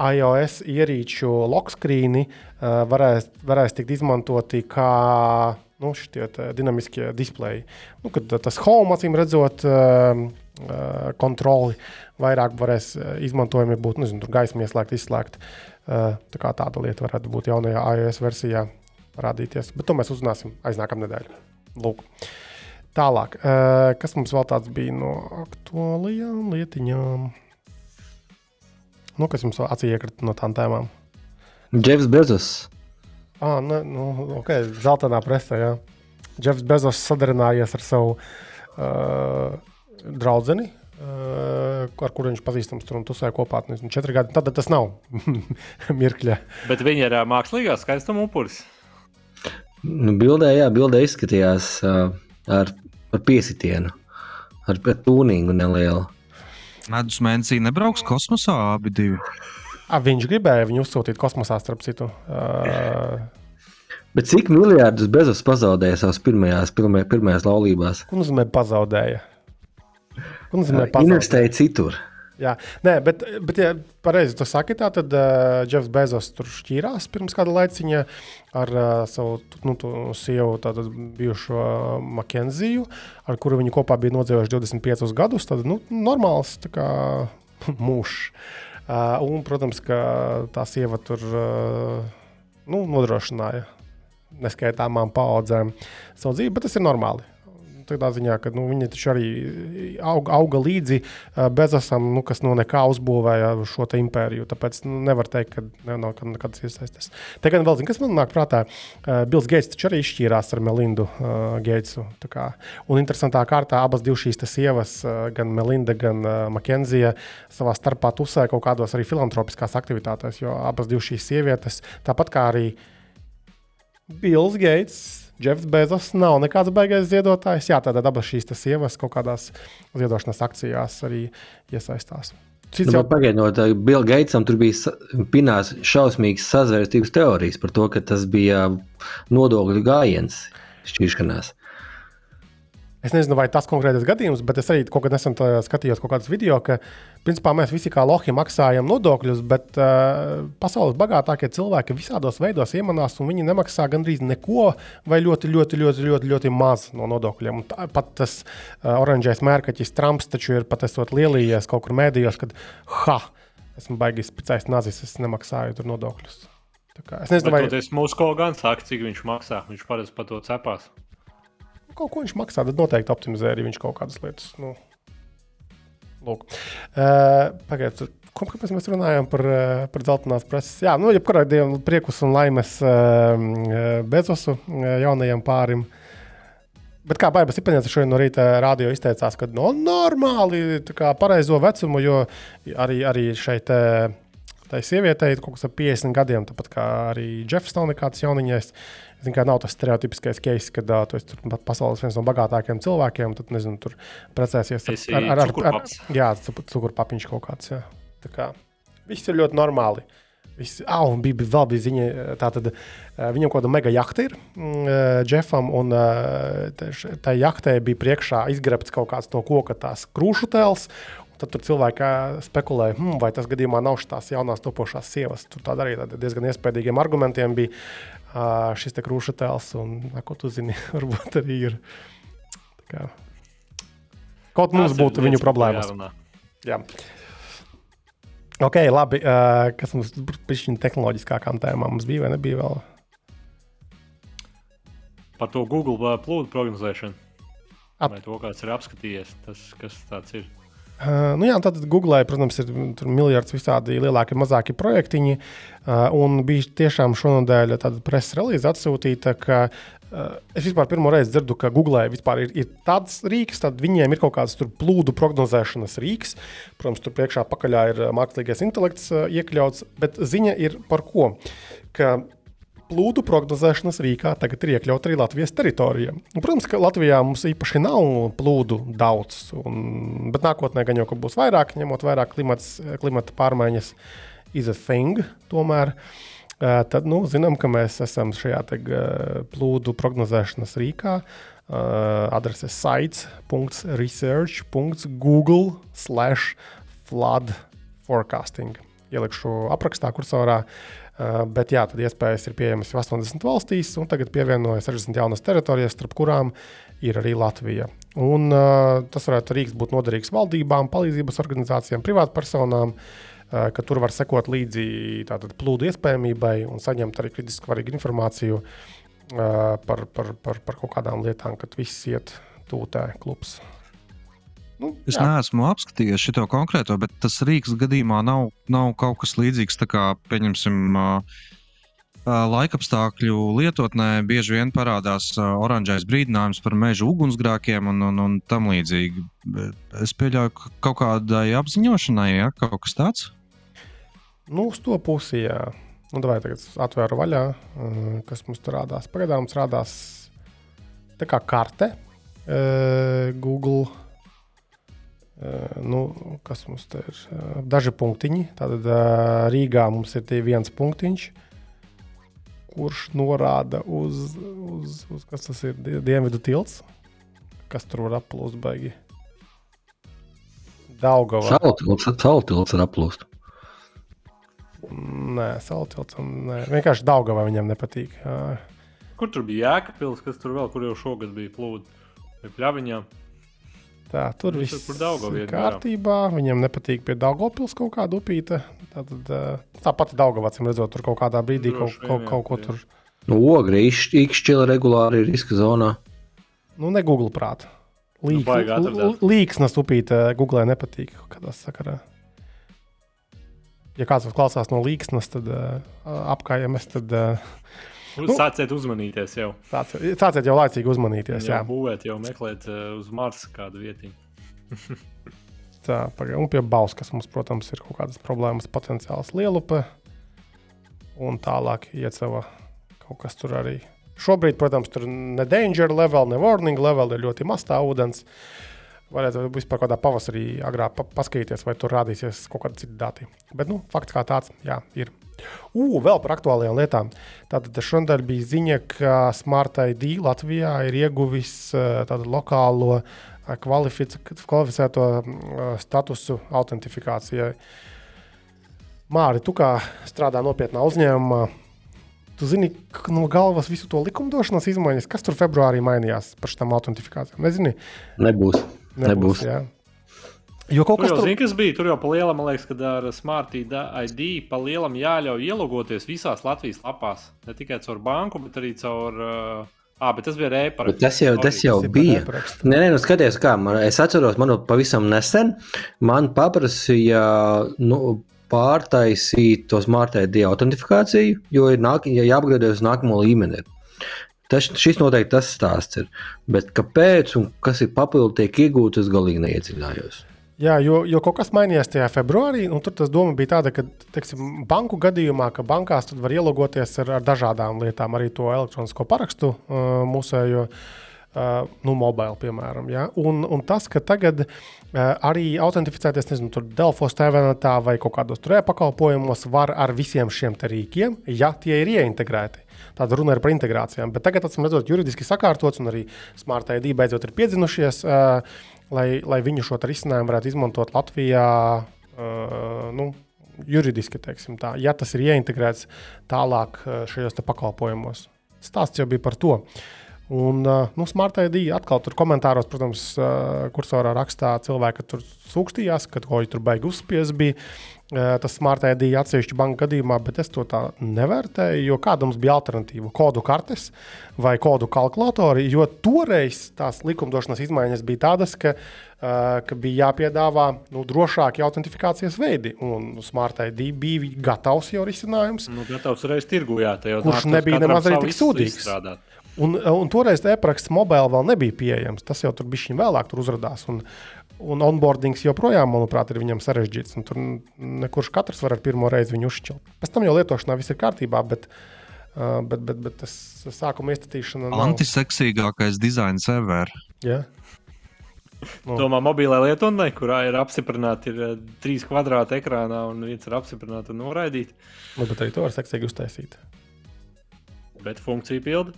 B: iOS ierīču lockscreeni varēs, varēs tikt izmantoti kā nu, šie dinamiskie displeji. Nu, kad tas home acīm redzot, kontroli vairāk varēs izmantojami būt, nezinu, tur gaisma ieslēgt, izslēgt. Tā kā tāda lieta varētu būt jaunajā iOS versijā parādīties. Bet to mēs uzzināsim aiznākamā nedēļa. Lūk. Tālāk, uh, kas mums vēl tāds bija no aktuālajām lietiņām? Nu, kas jums acī iekrita no tām tēmām?
C: Jeffs Bezos.
B: Ah, ne, nu, ok, zeltainā presē. Jā. Jeffs Bezos sadarinājies ar savu uh, draugu, uh, ar kuru viņš pazīstams tur un tusēja kopā. Nezinu, četri gadi. Tad tas nav mirkļa.
E: Bet viņi ir mākslīgā skaistuma upuris.
C: Nu, bildē, jā, bildē izskatījās uh, ar, ar piesitienu, ar, ar tūningu nelielu.
D: Medus mēnesī nebrauks kosmosā abi divi.
B: Ah, viņš gribēja viņu uzsūtīt kosmosā, starp citu. Uh,
C: Bet cik miljardus Bezos pazaudēja savās pirmajās, pirmajās, pirmajās laulībās?
B: ko nozīmē pazaudēja? Ko nozīmē pazaudēja?
C: investēja citur.
B: Jā, Nē, bet, bet ja pareizi tu saki, tā, tad uh, Jeffs Bezos tur šķīrās pirms kāda laiciņa ar uh, savu nu, sievu, tātad bijušo uh, Makenziju, ar kuru viņi kopā bija nodzīvojuši 25 gadus. Tad, nu, normāls kā mūžs. Uh, un, protams, ka tā sieva tur uh, nu, nodrošināja neskaitāmām paudzēm savu dzīvi, bet tas ir normāli. Tādā ziņā, ka nu, viņi taču arī auga, auga līdzi uh, Bezosam, nu, kas no nekā uzbūvēja šo impēriju. Tāpēc nu, nevar teikt, ka nav nekādas iesaistes. Te gan vēl zinu, kas man nāk prātā. Uh, Bills Geits taču arī izšķīrās ar Melindu uh, kā. Un interesantā kārtā abas šīs sievas, gan Melinda, gan uh, Makenzija, savā starpā tusē kaut kādos arī filantropiskās aktivitātēs, jo abas šīs sievietes, tāpat kā arī Bills Geits. Jeffs Bezos nav nekāds baigais ziedotājs. Jā, tātad abas šīs sievas kaut kādās ziedošanas akcijās arī iesaistās. Cits
C: Nu,
B: jau
C: Pagaidot, Bill Gatesam tur bija pinās šausmīgas sazvērstības teorijas par to, ka tas bija nodokļu gājiens šķiršanās.
B: Es nezinu, vai tas konkrētais gadījums, bet es arī kaut kad nesen skatījos kaut kādas video, ka principā mēs visi kā lohi maksājam nodokļus, bet uh, pasaules bagātākie cilvēki visādos veidos iemanās, un viņi nemaksā gandrīz neko vai ļoti, ļoti, ļoti, ļoti, ļoti maz no nodokļiem. Un Tā, pat tas uh, oranžais mērkaķis Trumps taču ir pat esot lielījies kaut kur mēdījos, kad ha! Esmu baigis spicējis nazis, es nemaksāju tur nodokļus. Es nezinu, vai
E: tas mūsu ko gan saka, cik viņš maksā. Viņš parasti par to cepās.
B: Kaut ko viņš maksā, tad noteikti optimizē arī viņš kaut kādas lietas. Nu. Lūk, uh, pagaidiet, ko kāpēc mēs runājam par, uh, par dzeltenās preses? Jā, nu, jebkurā gadījumā priekus un laimes uh, Bezosu jaunajam pārim. Bet kā Baiba Sipaņēns šodien no rīta rādio izteicās, ka no, normāli tā kā pareizo vecumu, jo arī, arī šeit eh, tai sievietei kaut kas ap 50 gadiem, tāpat kā arī Jeffs nav nekāds jauniņais. Zinu, kā nav tas stereotipiskais case, kad uh, tu esi pasaules viens no bagātākajiem cilvēkiem, tad, nezinu, tur precēsies
E: Esi
B: ar, ar, ar, ar,
E: cukurpaps.
B: jā, cu- cukurpapiņš kaut kāds. Jā. Tā kā viss ir ļoti normāli. Visi, ah, un bija, bija vēl bija ziņa, tātad viņam kaut kāda mega jahta ir Džefam, un tā jahtē bija priekšā izgrebts kaut kāds no koka tās krūšu tēls. Tad tur cilvēki spekulēja, hmm, vai tas gadījumā nav šīs jaunās topošās sievas. Tur tādā arī diezgan iespaidīgiem argumentiem bija šis te krūša tēls, un ko tu zini, varbūt arī ir. Kā. Kaut mums būtu viņu problēmas. Jā. Ok, labi. Uh, kas mums bija tehnoloģiskākām tēmām? Mums bija vai nebija vēl?
E: Par to Google plūdu prognozēšanu. At... Vai to kāds ir apskatījies? Tas, kas tas ir?
B: Uh, nu jā, tad Google, protams, ir miljards visādi lielāki, mazāki projektiņi. Uh, un bija tiešām šonadēļ tāda preses relīze atsūtīta, ka uh, es vispār pirmo reizi dzirdu, ka Google vispār ir, ir tāds rīks, tad viņiem ir kaut kāds plūdu prognozēšanas rīks. Protams, tur priekšā pakaļā ir mākslīgais intelekts iekļauts, bet ziņa ir par ko? Ka plūdu prognozēšanas rīkā tagad ir iekļauta arī Latvijas teritorija. Un, protams, ka Latvijā mums īpaši nav plūdu daudz, un, bet nākotnē gan jau būs vairāk, ņemot vērā klimata pārmaiņas, is a thing. Tomēr. Tad nu, zinām, ka mēs esam šajā te, uh, plūdu prognozēšanas rīkā. Adrese sites.research.google slash flood forecasting. Ielikšu aprakstā, kursorā. Uh, bet jā, tad iespējas ir pieejamas 80 valstīs, un tagad pievienojas 60 jaunas teritorijas, starp kurām ir arī Latvija. Un, uh, tas varētu rīks būt noderīgs valdībām, palīdzības organizācijām, privātpersonām, uh, ka tur var sekot līdzi tātad, plūdu iespējamībai un saņemt arī kritiski svarīgu informāciju par, par, par, par kaut kādām lietām, kad viss iet tūtē klubs.
D: Nu, es jā. neesmu apskatījies šo konkrēto, bet tas rīks gadījumā nav, nav kaut kas līdzīgs. Kā, pieņemsim, laikapstākļu lietotnē bieži vien parādās oranžais brīdinājums par meža ugunsgrākiem un, un, un tam līdzīgi. Es pieļauju, ka kaut kādai apziņošanai, ja kaut kas tāds.
B: Nu, uz to pusi, jā. Nu, vai tagad atvēru vaļā, kas mums tur rādās. Pagaidām mums rādās tā kā karte Google nu, kas mums te ir? Uh, daži punktiņi. Tātad uh, Rīgā mums ir viens punktiņš, kurš norāda uz, uz, uz kas tas ir Dienvidu tilts. Kas tur var aplūst baigi? Daugava.
C: Saltilts ir aplūst.
B: Nē, Saltiltsam nē. Vienkārši Daugava viņam nepatīk.
E: Kur tur bija Jēkabpils, kas tur vēl, kur jau šogad bija plūdi? Pļaviņā?
B: Tā, tur viss ir kārtībā. Viņam nepatīk pie Daugopils kaut kāda upīte. Tātad, tā pati Daugavacim redzot, tur kaut kādā brīdī kaut, kaut, kaut ko tur.
C: Nu, ogri izšķila regulāri riska zonā.
B: Nu, ne Google prātā. Nu, līksnas upīte Google nepatīk kādā sakarā. Ja kāds klausās no līksnas, tad uh, apkājamies, tad uh,
E: Nu, sāciet uzmanīties jau.
B: Sāciet, sāciet jau laicīgi uzmanīties. Jā,
E: jā. būvēt, jau meklēt uh, uz Marsa kādu vietiņu.
B: Tā, un pie Bauskas mums, protams, ir kaut kādas problēmas, potenciāls lielupe. Un tālāk iecava kaut kas tur arī. Šobrīd, protams, tur ne danger level, ne warning level ir ļoti maz tā ūdens. Varētu vispār kādā pavasarī agrāk paskatīties, vai tur rādīsies kaut kādi citi dati. Bet, nu, fakts kā tāds, jā, ir. Ugh, vēl par aktuālajām lietām. Tātad šodien bija ziņa, ka Smart ID Latvijā ir ieguvis eh, tādu lokālo eh, kvalificēto eh, statusu autentifikācijai. Māri, tu kā strādā nopietnā uzņēmumā, tu zini no galvas visu to likumdošanas izmaiņas, kas tur februārī mainījās par šīm autentifikācijām? Nezini?
C: Nebūs. Nebūs.
B: Nebūs jā. Jo kaut kas
E: tur bija. Zin, bija tur jau pa lielam, man liekas, kad ar Smart ID pa lielam jāļauj ielogoties visās Latvijas lapās. Ne tikai caur banku, bet arī caur. Uh, Ah, bet tas bija rēpars.
C: Tas jau, tas jau tas bija. Nē, nē, nu skaties, kā man, es atceros, man pavisam nesen man paprasīja nu, pārtaisīt to smart ID autentifikāciju, jo ir nāk, ja jāapgādājas uz nākamo līmeni. Tas, šis noteikti tas stāsts ir. Bet kāpēc un kas ir papildu tiek iegūts, es galīgi neiedziļinājos.
B: Jā, jo, jo kaut kas mainījās tajā februārī, un tur tas doma bija tāda, ka teiksim, banku gadījumā, ka bankās var ielogoties ar, ar dažādām lietām, arī to elektronisko parakstu uh, mūsējo. Uh, nu, mobili, piemēram. Ja? Un, un tas, ka tagad uh, arī autentificēties, nezinu, tur Delfos TVNetā vai kaut kādos tur e-pakalpojumos var ar visiem šiem rīkiem, ja tie ir ieintegrēti. Tāda runa ir par integrācijām. Bet tagad, atcīm redzot, juridiski sakārtots un arī Smart ID beidzot ir piedzinušies, uh, lai, lai viņu šo risinājumu varētu izmantot Latvijā. Uh, nu, juridiski, tā, ja tas ir ieintegrēts tālāk šajos pakalpojumos. Stāsts jau bija par to. Un, nu, Smart ID atkal tur komentāros, protams, kursorā rakstā cilvēki tur sūkstījās, ka ko viņi tur baigi uzspies bija. Uh, tas Smart ID atsevišķi banka gadījumā, bet es to tā nevērtēju, jo kāda mums bija alternatīva? Kodu kartes vai kodu kalkulatori, jo toreiz tās likumdošanas izmaiņas bija tādas, ka, uh, ka bija jāpiedāvā nu, drošāki autentifikācijas veidi, un Smart ID bija gatavs jau risinājums.
E: Nu, gatavs reiz tirgu, jā,
B: kurš nebija nemaz arī tik sūdīgs. Izstrādāt. Un, un toreiz e-paraksts mobila vēl nebija pieejams. Tas jau tur bija vēlāk tur uzrādās. Un, onboardings joprojām, manuprāt, ir viņam sarežģīts. Tur nekurš katrs var ar pirmo reizi viņu uzšķilt. Pēc tam jau lietošanā viss ir kārtībā. Bet, uh, bet, bet, bet tas sākuma iestatīšana.
D: Nav... Antiseksīgākais dizains ever.
B: Yeah.
E: Nu. Domā, mobilē lietotnē, kurā ir apstiprināta ir trīs kvadrāti ekrānā un viens ir apstiprināts un noraidīts.
B: Nu, bet arī to var seksīgi uztaisīt.
E: Bet funkcija pilda.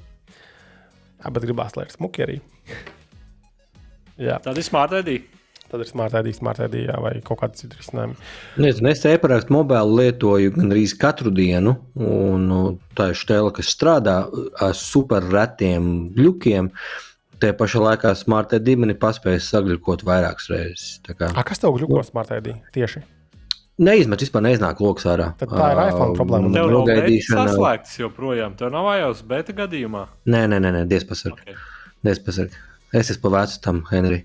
B: Jā, bet gribās, lai ir smuki arī.
E: Tad ir smart ID.
B: Tad ir smart ID, smart ID jā, vai kaut kāda cita risinājuma.
C: Nezinu, es e-parakstu mobili lietoju gandrīz katru dienu, un nu, tā ir stēla, kas strādā ar super retiem bļukiem. Tajā pašā laikā smart ID man ir paspējis sagļukot vairākas reizes.
B: A, kas tev gļuko smart ID tieši?
C: Neizmet, vispār neiznāk lokus ārā.
B: Tad tā ir iPhone problēma.
E: Tev nav gaidīšana. Saslēgts joprojām. Tev nav iOS beta gadījumā.
C: Nē, nē, nē, nē diezpasarg. Okay. Diezpasarg. Es esmu pa vecu tam, Henri.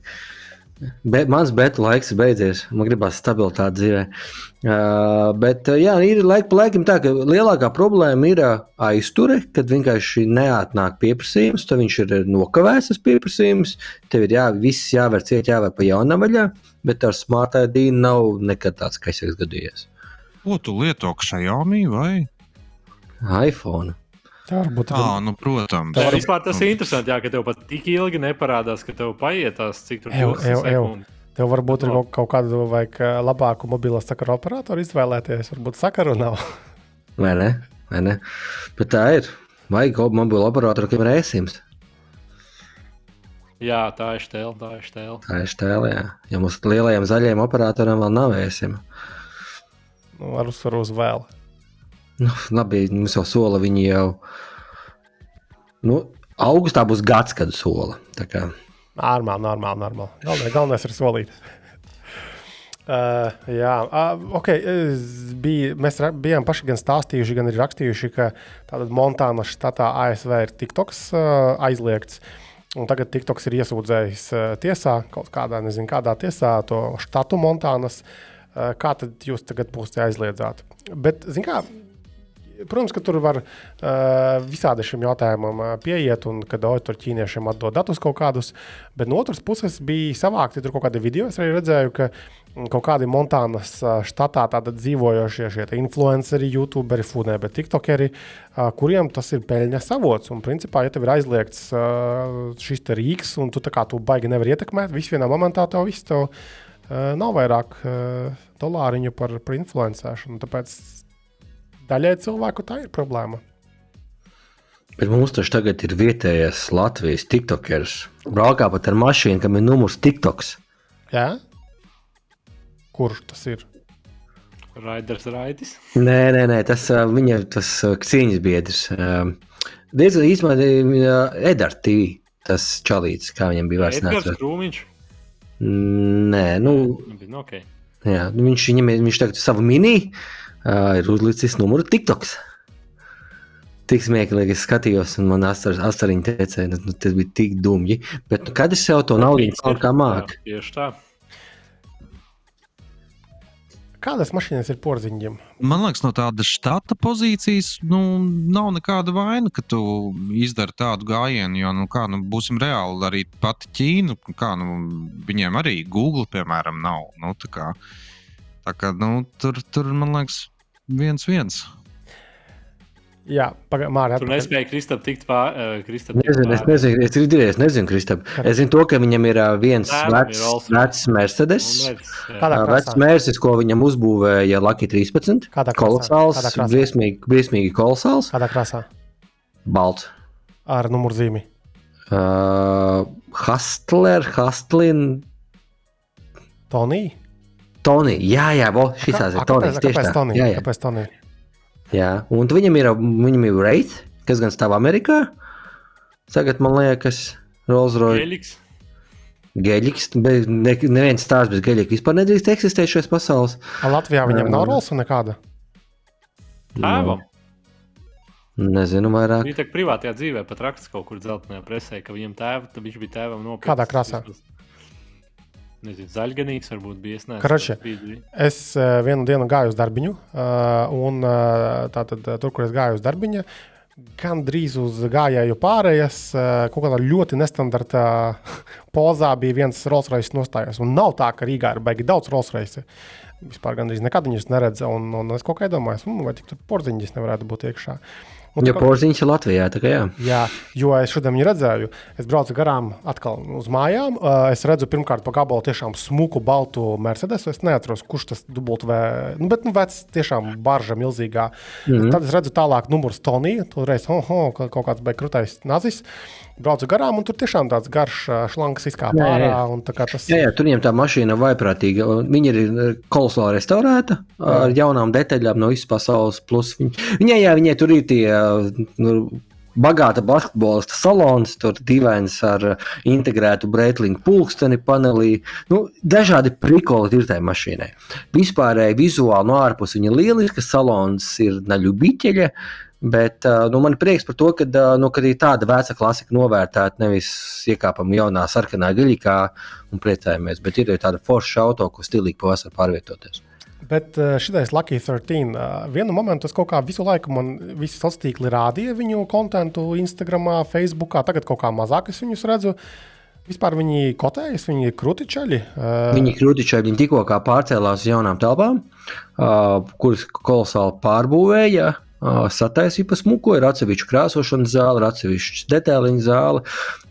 C: Be, mans beta laiks ir beidzies. Man gribās stabilitāti dzīvē. Uh, bet jā, ir laika pa laikam tā, ka lielākā problēma ir aizture, kad vienkārši neatnāk pieprasījums, tad viņš ir nokavēts tas pieprasījums. Tev ir jā, viss jāver ciet, jāver pa jaunam vaļā. Bet ar Smart ID nav nekad tāds kaisīgs gadījies.
D: Ko tu lieto Xiaomi vai
C: iPhone?
B: Tā varbūt
D: tā ir. Nu, protams,
E: tā vispār tas ir interesanti, jā, ka tev pat tik ilgi neparādās, ka tev paietās, cik tur
B: ir. Tev varbūt ir kaut, kaut kādu vajag labāku mobilo sakaru operatoru izvēlēties. Varbūt sakaru nav.
C: Vai ne? Vai ne? Bet tā ir. Vajag mobilo operatoru, kam ir ēsījums.
E: Jā, tā ir stēle. Tā ir stēle.
C: Tā ir stēle, jā. Ja mums lielajiem zaļajiem operatoriem vēl nav ēsim.
B: Nu, ar uzsvaru uz vēl.
C: Nu, labi, mums jau sola viņi jau. Nu, augustā būs gads, kad sola.
B: Normāli, normāli, normāli. Galvenais, galvenais ir solīt. Uh, jā, uh, ok. Bija, mēs bijām paši gan stāstījuši, gan arī rakstījuši, ka tāda Montāna štatā ASV ir TikToks uh, aizliegts. Un tagad TikToks ir iesūdzējis uh, tiesā, kaut kādā, nezinu, kādā tiesā, to štatu Montānas. Uh, kā tad jūs tagad būsiet aizliedzāti? Bet, zin kā, protams, ka tur var uh, visādi šim jautājumam uh, pieiet, un kad tur ķīniešiem atdod datus kaut kādus. Bet no otras puses bija savākti tur kaut kādi video. Es arī redzēju, ka kaut kādi Montānas štatā dzīvojošie šie influenceri, youtuberi, funē, bet tiktokeri, kuriem tas ir peļņas avots. Un, principā, ja tev ir aizliegts šis rīks, un tu tā kā tu baigi nevar ietekmēt, viss vienā momentā tev viss tev nav vairāk dolāriņu par, par influencēšanu. Tāpēc daļai cilvēku tā ir problēma.
C: Bet mums taču tagad ir vietējais Latvijas tiktokers. Braukā pat ar mašīnu, kam ir numurs TikToks.
B: Jā? Kurš tas ir?
E: Raiders Raidis.
C: Nē, nē, nē tas viņa tas cīņas biedrs. Diezgan īstenībā Edgars TV. Tas čalīts, kā viņam bija vairs.
E: Krūmiņš?
C: Nē, nu.
E: nu okay.
C: Jā, nu viņš, viņam, viņš tagad savu mini uh, ir uzlicis numuru TikToks. Tik smieklīgi es skatījos, un man asariņi teica, nu, tas bija tik dumji. Bet nu, kad es sev to naudu kaut kā māku?
E: Tieši tā.
B: Kādas mašīnas ir porziņiem?
D: Man liekas, no tādas štata pozīcijas nu, nav nekāda vaina, ka tu izdari tādu gājienu. Jo, nu, kā, nu, būsim reāli, arī pati Ķīna, kā, nu, viņiem arī Google, piemēram, nav. Nu, tā kā, nu, tur, tur, man liekas, viens viens.
B: Jā, pagaidi, Mārija.
E: Tur nespēja Kristap tikt pāri. Uh,
C: nezinu, es nezinu, es nezinu, es nezinu Kristap. Es zinu to, ka viņam ir viens vecs, vecs Mercedes. Vecs mērķis, ko viņam uzbūvēja Lucky 13.
B: Kādā krāsā?
C: Kolosāls, briesmīgi, briesmīgi kolosāls,
B: Kādā krāsā?
C: balts.
B: Ar numurzīmi.
C: Uh, Hustler, Hustlin,
B: Tonija.
C: Tony. Jā, jā, vo, šis ir Tonijs. Tieši
B: Kāpēc. Tonija?
C: Jā, jā.
B: Kāpēc Tonija?
C: jā. Un viņam ir, viņam ir Wraith, kas gan stāv Amerikā. Tagad man liekas, Rolls Royce.
E: Geļiks.
C: Geļiks, bet ne, neviens stāsts bez geļika vispār nedrīkst eksistēt šajās pasaules.
B: A Latvijā viņam nav
C: Jā.
B: rolsa nekāda.
E: Tēvam.
C: Nezinu vairāk.
E: Viņa tā privātajā dzīvē pat raksta kaut kur dzeltenajā presē, ka viņam tēva, tad viņš bija tēvam nopietns.
B: Kādā krāsā?
E: Nezinu, zaļganīgs varbūt bija. Es
B: Karači. Es uh, vienu dienu gāju uz darbiņu, uh, un uh, tātad, uh, tur, kur es gāju uz darbiņu, gan drīz uz gājēju pārējas, uh, kaut kādā ļoti nestandartā pozā bija viens Rolls-Royce nostājies. Un nav tā, ka Rīgā ir baigi daudz Rolls-Royce. Vispār gandrīz nekad viņus neredzu, un, un es kaut kā iedomājos, mm, vai tik tur porziņģis nevarētu būt iekšā. Un
C: Jo
B: tā-
C: porziņš ir Latvijā, tā kā jā.
B: Jā, jo es šodien viņu redzēju. Es braucu garām atkal uz mājām. Es redzu, pirmkārt, pa gabalu tiešām smuku, baltu Mercedes. Es neatceros, kurš tas dubult vai. Nu, bet, nu, vecs, tiešām barža milzīgā. Mm -hmm. Tad es redzu tālāk numurs Tonija. Toreiz, oh, oh, ka kaut kāds beigas krutais nazis. Braucu garām, un tur tiešām tāds garš šlanks izkāpa
C: Jā, jā, jā.
B: ārā. un tā kā Tas
C: Jā, jā, tur viņam tā mašīna ir vaiprātīga. un Viņa ir kolosāli restaurēta ar jaunām detaļām no visas pasaules. Plus Viņa, viņai, jā, viņai tur ir tie nu, bagāta basketbolista salons, tur dīvains ar integrētu breitlingu pulksteni panelī. Nu, dažādi prikoli ir tajā mašīnai. Vispārēji vizuāli no ārpuses viņa lieliska, salons ir naļubiķeļa. Bet uh, nu, man ir prieks par to, ka nu, kad ir tāda veca klasika novērtēta, nevis iekāpam jaunā sarkanā gaļā un priecājamies. Bet ir arī tāda forša auto, ko stilīgi pavasarī pārvietoties.
B: Bet šitais Lucky 13. uh, Vienu momentu es kaut kā visu laiku man visi sociālie tīkli rādīja viņu kontentu Instagram, Facebook. Tagad kaut kā mazāk es viņus redzu. Vispār viņi kotējas, viņi ir krutičaļi. Uh,
C: Viņi krūtišķi viņi tikko pārcēlās uz jaunām telpām, kuras kolosāli pārbūvēja. Uh, sataisīja pa smuku, ir atsevišķa krāsošanas zāle, ir atsevišķa detēliņa zāle.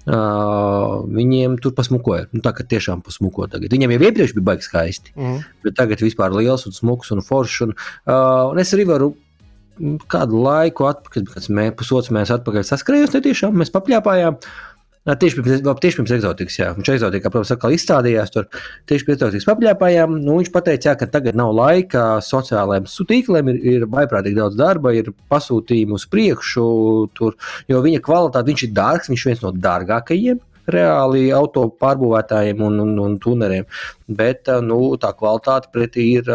C: Uh, viņiem tur pasmukoja. Nu, tā kā tiešām pasmuko tagad. Viņiem jau iepriekš bija baigi skaisti.
B: mm.
C: bet tagad vispār liels un smuks un foršs. Un, uh, un es arī varu kādu laiku, atpakaļ, kāds mē, pusotrs mēnesis atpakaļ saskrējos, netiešām mēs papļāpājām. Ā, Tieši pirms, tieši pirms eksotikas, jā. Viņš eksotikā, protams, atkal izstādījās tur. Tieši pirms eksotikas papļāpājām. Nu, viņš teica, jā, ka tagad nav laika sociālajiem tīkliem, ir, ir vaiprātīgi daudz darba, ir pasūtījumi uz priekšu, tur, jo viņa kvalitāte, viņš ir dārgs, viņš ir viens no dārgākajiem reāli auto pārbūvētājiem un, un, un tuneriem. Bet nu, tā kvalitāte pretī ir,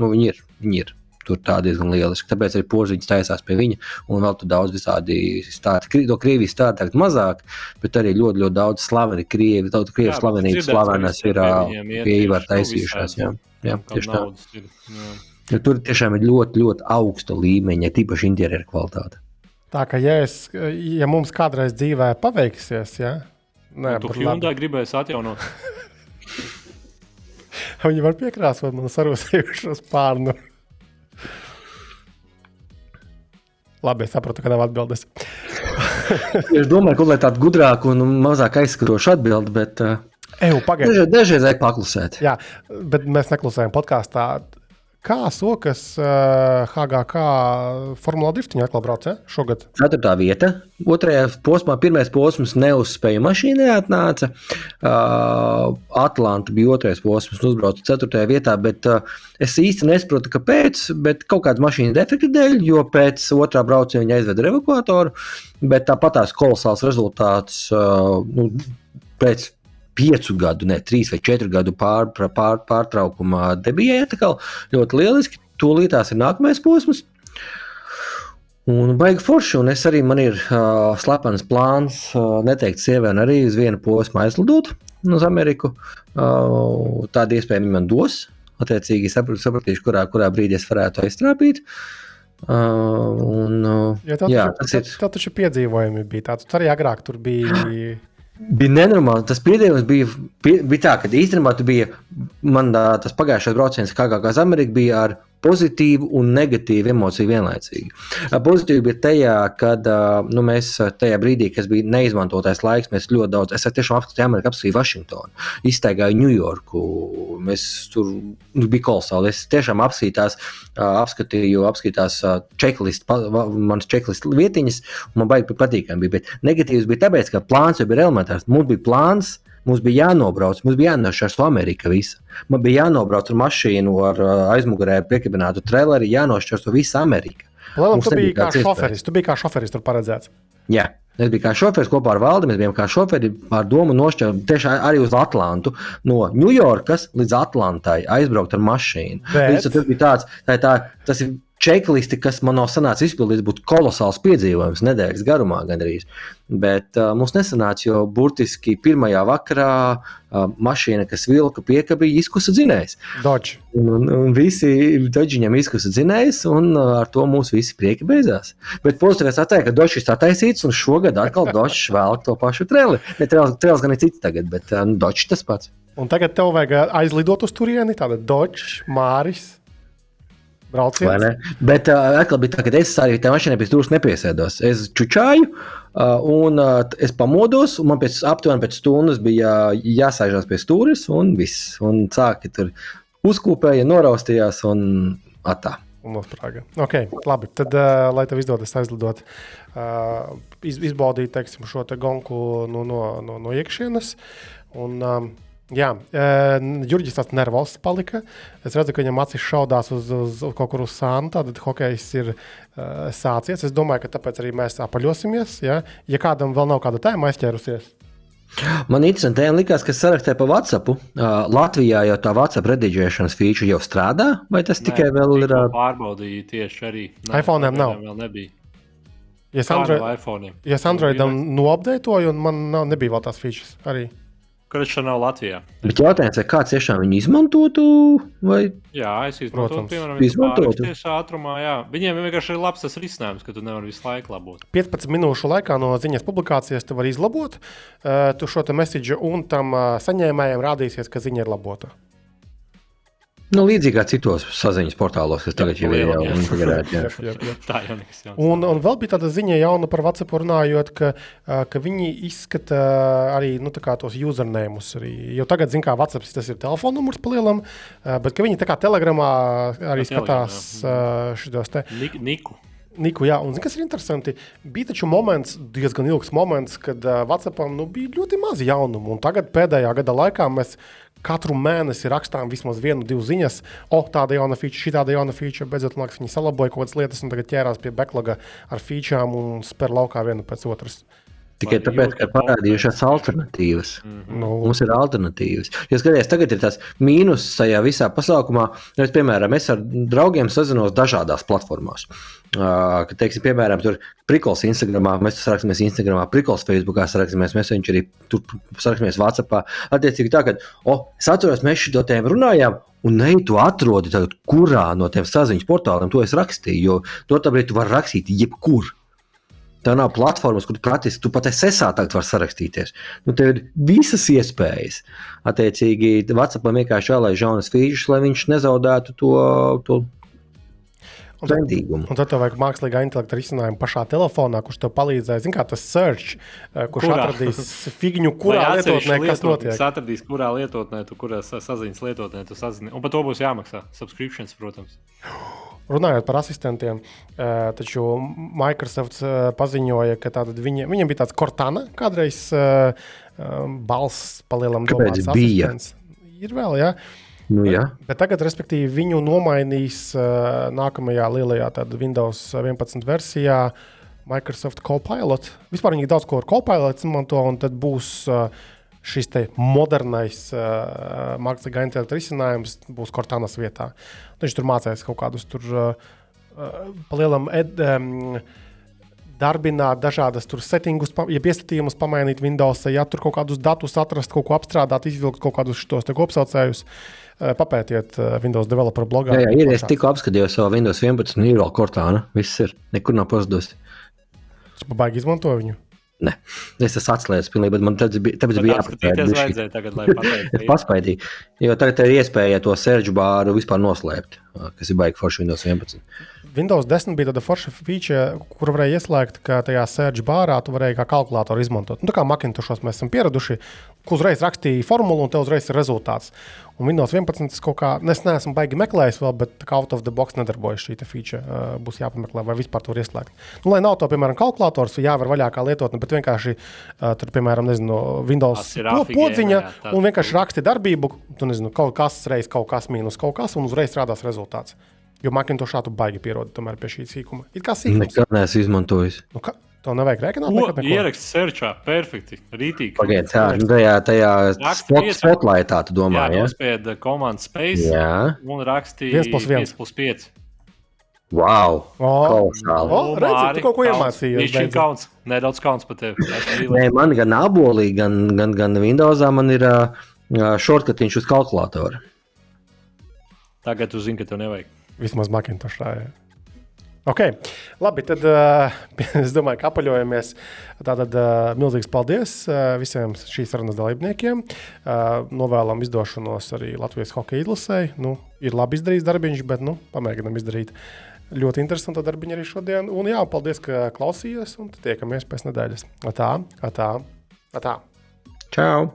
C: nu, viņi ir, viņi ir. Tur tā diezgan lieliski. Tāpēc arī porziņš taisās pie viņa. Un vēl tur daudz visādi stāsti. Kri- No Krievijas stāsta tagad mazāk, bet arī ļoti, ļoti daudz slaveni krievi. Daudz krievu
E: ka
C: slavenas ir
E: pie nu,
C: taisījušās. Jā, jā tieši tā.
E: ir, jā.
C: Jo tur tiešām ir ļoti, ļoti augsta līmeņa, tīpaši interjeru kvalitāte.
B: Tā kā ja, es, ja mums kādreiz dzīvē paveiksies, ja? Nē,
E: Tu. Hyundai gribēsi atjaunot.
B: viņi var piekrāsot man sarūsējušo spārnu. Labi, es saprotu, ka nav atbildes.
C: Es domāju, ka lai tādu gudrāku un mazāk aizskarošu atbildi, bet uh,
B: Eju, pagaidi.
C: dažreiz, dažreiz vajag paklusēt.
B: Jā, bet mēs neklusējam podkāstā. Kā sokas uh, HGK Formula driftiņā atkal brauc ja? šogad?
C: Ceturtā vieta. Otrajā posmā, pirmais posms neuzspēja mašīnai atnāca. Uh, Atlanta bija otrais posms, uzbrauca ceturtajā vietā, bet uh, es īsti nesaprotu, kāpēc. Bet kaut kāda mašīna defekta dēļ, jo pēc otrā brauciena viņa aizveda evakuatoru. Bet tāpat tās kolosāls rezultāts uh, nu, pēc piecu gadu, ne trīs vai četru gadu pār, pār, pār, pārtraukumā debijai ļoti lieliski. Tūlītās ir nākamais posms. Un baigi forši, un es arī man ir uh, slepens plāns uh, neteikt sievietēm arī uz vienu posmu aizlidot uz Ameriku. Uh, tāda iespēja man dos. Attiecīgi saprat, sapratīšu, kurā, kurā brīdī es varētu aiztrāpīt. Uh, un, uh,
B: Ja tev,
C: jā,
B: taču,
C: ir.
B: tev taču piedzīvojumi bija tādi. Tu arī agrāk tur biji.
C: Bija nenormāli. Tas piedzīvums bija, bija tā, ka īstenībā tu bija, man tā, tas pagājušais brauciens, kā kā uz Ameriku, bija ar pozitīvu un negatīvu emociju vienlaicīgi. Pozitīvi bija tajā, kad nu, mēs tajā brīdī, kas bija neizmantotais laiks, mēs ļoti daudz, es tiešām apskatīju Ameriku, apskatīju Vašingtonu, iztaigāju Ņujorku. Mēs tur nu, bija kolosāli. Es tiešām apskatīju tās, apskatīju, tās checklist, manas checklist vietiņas, un man baigi patīkami bija. Bet negatīvs bija tāpēc, ka plāns jau bija elementārs. Mums bija plāns Mums bija jānobrauc, mums bija jānošķiras to Ameriku visu. Man bija jānobrauc ar mašīnu, ar aizmugurē piekabinātu traileri, jānošķiras to visu Ameriku.
B: Labi, tu biji kā šoferis, tu biji kā šoferis tur paredzēts.
C: Jā. Es biju kā šoferis kopā ar valdi. Mēs bijām kā šoferi ar domu nošķirt tieši arī uz Atlantu. No Ņujorkas līdz Atlantai aizbraukt ar mašīnu. Bet... Līdz, tas bija tāds, tā, tā, tas ir čeklisti, kas man nav sanācis izpildīt, būtu kolosāls piedzīvojums nedēļas garumā gandrīz. Bet uh, mums nesanāca, jo burtiski pirmajā vakarā uh, mašīna, kas vilka pieka, bija izkusa dzinējs.
B: Dodge.
C: Un, un visi Dodžiņam izkusa dzinējs, un uh, ar to mūsu visi prieki beidzās. Bet pozitīvais atteikts, ka Dodžs ir attaisīts, un šogad atkal Dodžs velk to pašu treli. Ne trels gan ir cits tagad, bet uh, Dodžs tas pats.
B: Un tagad tev vajag aizlidot uz turieni, tāda Dodge, Māris. Brauciens.
C: Bet uh, atkal bija tā, ka es arī tajā mašīnā pēc stūres nepiesēdos. Es čučāju, uh, un uh, es pamodos, un man pēc aptuveni pēc stundas bija jāsēžās pie stūres, un viss. Un sāki tur uzkūpēja, noraustījās un atā.
B: Un uzsprāga. Okay, labi, tad, uh, lai tev izdodas aizlidot, uh, iz, izbaudīt teiksim, šo te gonku no, no, no, no iekšienes. Un, um, Jā, uh, Jurģis tāds nervozs palika. Es redzu, ka viņam acis šaudās uz, uz, uz kaut kur uz sānu. Tad hokejs ir uh, sācies. Es domāju, ka tāpēc arī mēs apaļosimies. Ja, ja kādam vēl nav kāda tēma aizķērusies.
C: Man interesanti, likās, ka sarakstē pa WhatsApp. Uh, Latvijā jau tā WhatsApp rediģēšanas feature jau strādā, vai tas Nē, tikai vēl ir?
E: Pārbaudīju tieši arī.
B: Nē, iPhone nav.
E: Vēl nebija.
B: Ja es Android, ja Androidam noapdeitoju, un man nav, nebija vēl tās features arī.
E: Kurš nav Latvijā?
C: Bet jautājums, vai kāds tiešām viņu izmantotu? Vai?
E: Jā, es izmantotu, piemēram, izmantotu. tieši ātrumā. Jā. Viņiem vienkārši ir labs tas risinājums, ka tu nevari visu laiku labot.
B: 15 minūšu laikā no ziņas publikācijas tu vari izlabot uh, tu šo message, un tam uh, saņēmējiem rādīsies, ka ziņa ir labota.
C: Nu, līdzīgi kā citos saziņas portālos, kas tagad jau ir jau integrēti.
E: Tā jau nekas.
B: Un, un vēl bija tāda ziņa jauna par WhatsApp runājot, ka, ka viņi izskata arī nu, tos usernēmus. Arī. Jo tagad, zin kā, WhatsApp tas ir telefona numurs palielam, bet viņi tā kā telegramā arī skatās šitos te.
E: Niku.
B: Niku, jā, un zini, kas ir interesanti? Bija taču moments, diezgan ilgs moments, kad uh, Vācijam nu, bija ļoti maz jaunumu. Un tagad, pēdējā gada laikā, mēs katru mēnesi rakstām vismaz vienu, divas ziņas. O, tāda jauna feature, šī tāda jauna feature. Beidzot, man liekas, viņi salaboja kaut kādas lietas, un tagad ķērās pie backloga ar featureām un spēr laukā vienu pēc otras.
C: Tikai tāpēc, ka ir parādījušās alternatīvas. Mm -hmm. nu. Mums ir alternatīvas. Ja skaties, tagad ir tas mīnus šajā visā pasākumā, es, piemēram, es ar draugiem sazinos dažādās platformās. Uh, kad, teiksim, piemēram, tur prikols Instagramā, mēs sarakstamies Instagramā, prikols Facebookā, sarakstamies, mēs viņš arī tur sarakstamies Whatsappā. Attiecīgi tā, ka, oh, es atceros, mēs šito tēmu runājām, un ne tu atrodi tagad, kurā no tiem saziņas portāliem to es rakstīju, jo to tāpēc tu vari rakstīt jebkur. Tā nav platformas, kur praktiski tu pat SSA tagad vari sarakstīties. Nu, tev ir visas iespējas. Attiecīgi, WhatsAppam vienkārši jālaiž jaunas features, lai viņš nezaudētu to, to
B: Un tad, un tad tev vajag mākslīgā intelekta risinājumu pašā telefonā, kurš tev palīdzēs. Zini, kā tas search, eh, kurš kurā? atradīs figņu, kurā lietotnē kas notiek.
E: Tas atradīs, kurā lietotnē, tu, kurā saziņas lietotnē tu sazini. Un par to būs jāmaksā subscriptions, protams.
B: Runājot par asistentiem, eh, taču Microsoft eh, paziņoja, ka viņi, viņiem bija tāds Cortana kādreiz balss palielam domāts asistents. Ir vēl, jā. Ja?
C: Nu, jā.
B: bet, tagad, respektīvi, viņu nomainīs uh, nākamajā lielajā Windows 11 versijā. Microsoft Copilot. Vispār viņi daudz ko ar Copilot izmanto, un tad būs uh, šis modernais uh, mākslīgā intelekta risinājums, būs Cortānas vietā. Viņš tur mācīs kaut kādus tur uh, uh, palielam. Ed, um, darbināt dažādas settingus, ja piesaistījumus pamainīt Windows, ja tur kaut kādus datus atrast, kaut ko apstrādāt, izvilkt kaut kādus šos kopsaucējus. Papētiet Windows developer blogā.
C: Jā, jā ir. Es tikko apskatījos savu Windows 11 un ir vēl kortāna. Viss ir. Nekur nav pazudus.
B: Es pabeigšu izmantot viņu.
C: Nē, es esmu atslēdzis pilnībā, bet man tāpēc bija, tāpēc bija
E: vajadzēja tagad, lai
C: Es
E: pateiktu.
C: paspēju, jo tagad ir iespēja to sēžu bāru vispār noslēpt, kas ir baigi forši Windows 11.
B: Windows 10 bija tāda forša feature, kur varēja ieslēgt, ka tajā sēžu bārā tu varēji kā kalkulātoru izmantot. Nu, tā kā Macintoshos mēs esam pieraduši, uzreiz rakstīja formulu un te uzreiz ir rezultāts. Un Windows 11 es kaut kā, es neesmu baigi meklējis vēl, bet tā kā out of the box nedarbojas šī feature. Uh, būs jāpameklē, vai vispār to var ieslēgt. Nu, lai nav to, piemēram, kalkulators, jāvar vaļā kā lietotne, bet vienkārši uh, tur, piemēram, nezinu, Windows
E: ir
B: podziņa un vienkārši raksti darbību, tu nezinu, kaut kas reiz kaut kas mīnus kaut kas, un uzreiz rādās rezultāts. Jo Macintoshā tu baigi pierodi tomēr pie šī sīkuma. It kā sīkums.
C: Nekad neesmu izmantojis.
B: Nu, ka, tev nevajag rēķināt,
E: ieraksts searchā? Perfekti. Rītīgi.
C: Pagaidiet, jā, nu tajā, tajā spot, spotlightā tu domā,
E: Jā,
C: jā?
E: nospieda komandu space
C: Jā,
E: un rakstīja
B: Viens plus viens.
E: 5 plus 5.
C: wow,
B: O,
C: kolosāli.
B: O, redzi, tu kaut ko iemācījies,
E: Viņš ir kauns. Nedaudz kauns par tevi.
C: Nē, man gan abolī, gan, gan, gan Windowsā man ir uh, shortcutiņš uz kalkulātora.
E: Tagad tu zini, ka tev nevajag.
B: Vismaz Macintoshā. Jā. Ok, labi. Tad uh, es domāju, ka apaļojamies. Tātad uh, milzīgs paldies uh, visiem šīs sarunas dalībniekiem. Novēlam izdošanos arī Latvijas hokeja izlasē. Nu, ir labi izdarīts darbiņš, bet nu, pamēģinām izdarīt. Ļoti interesantu darbiņu arī šodien. Un jā, paldies, ka klausījāties. Un tiekamies pēc nedēļas. Tā, tā, tā.
C: Čau!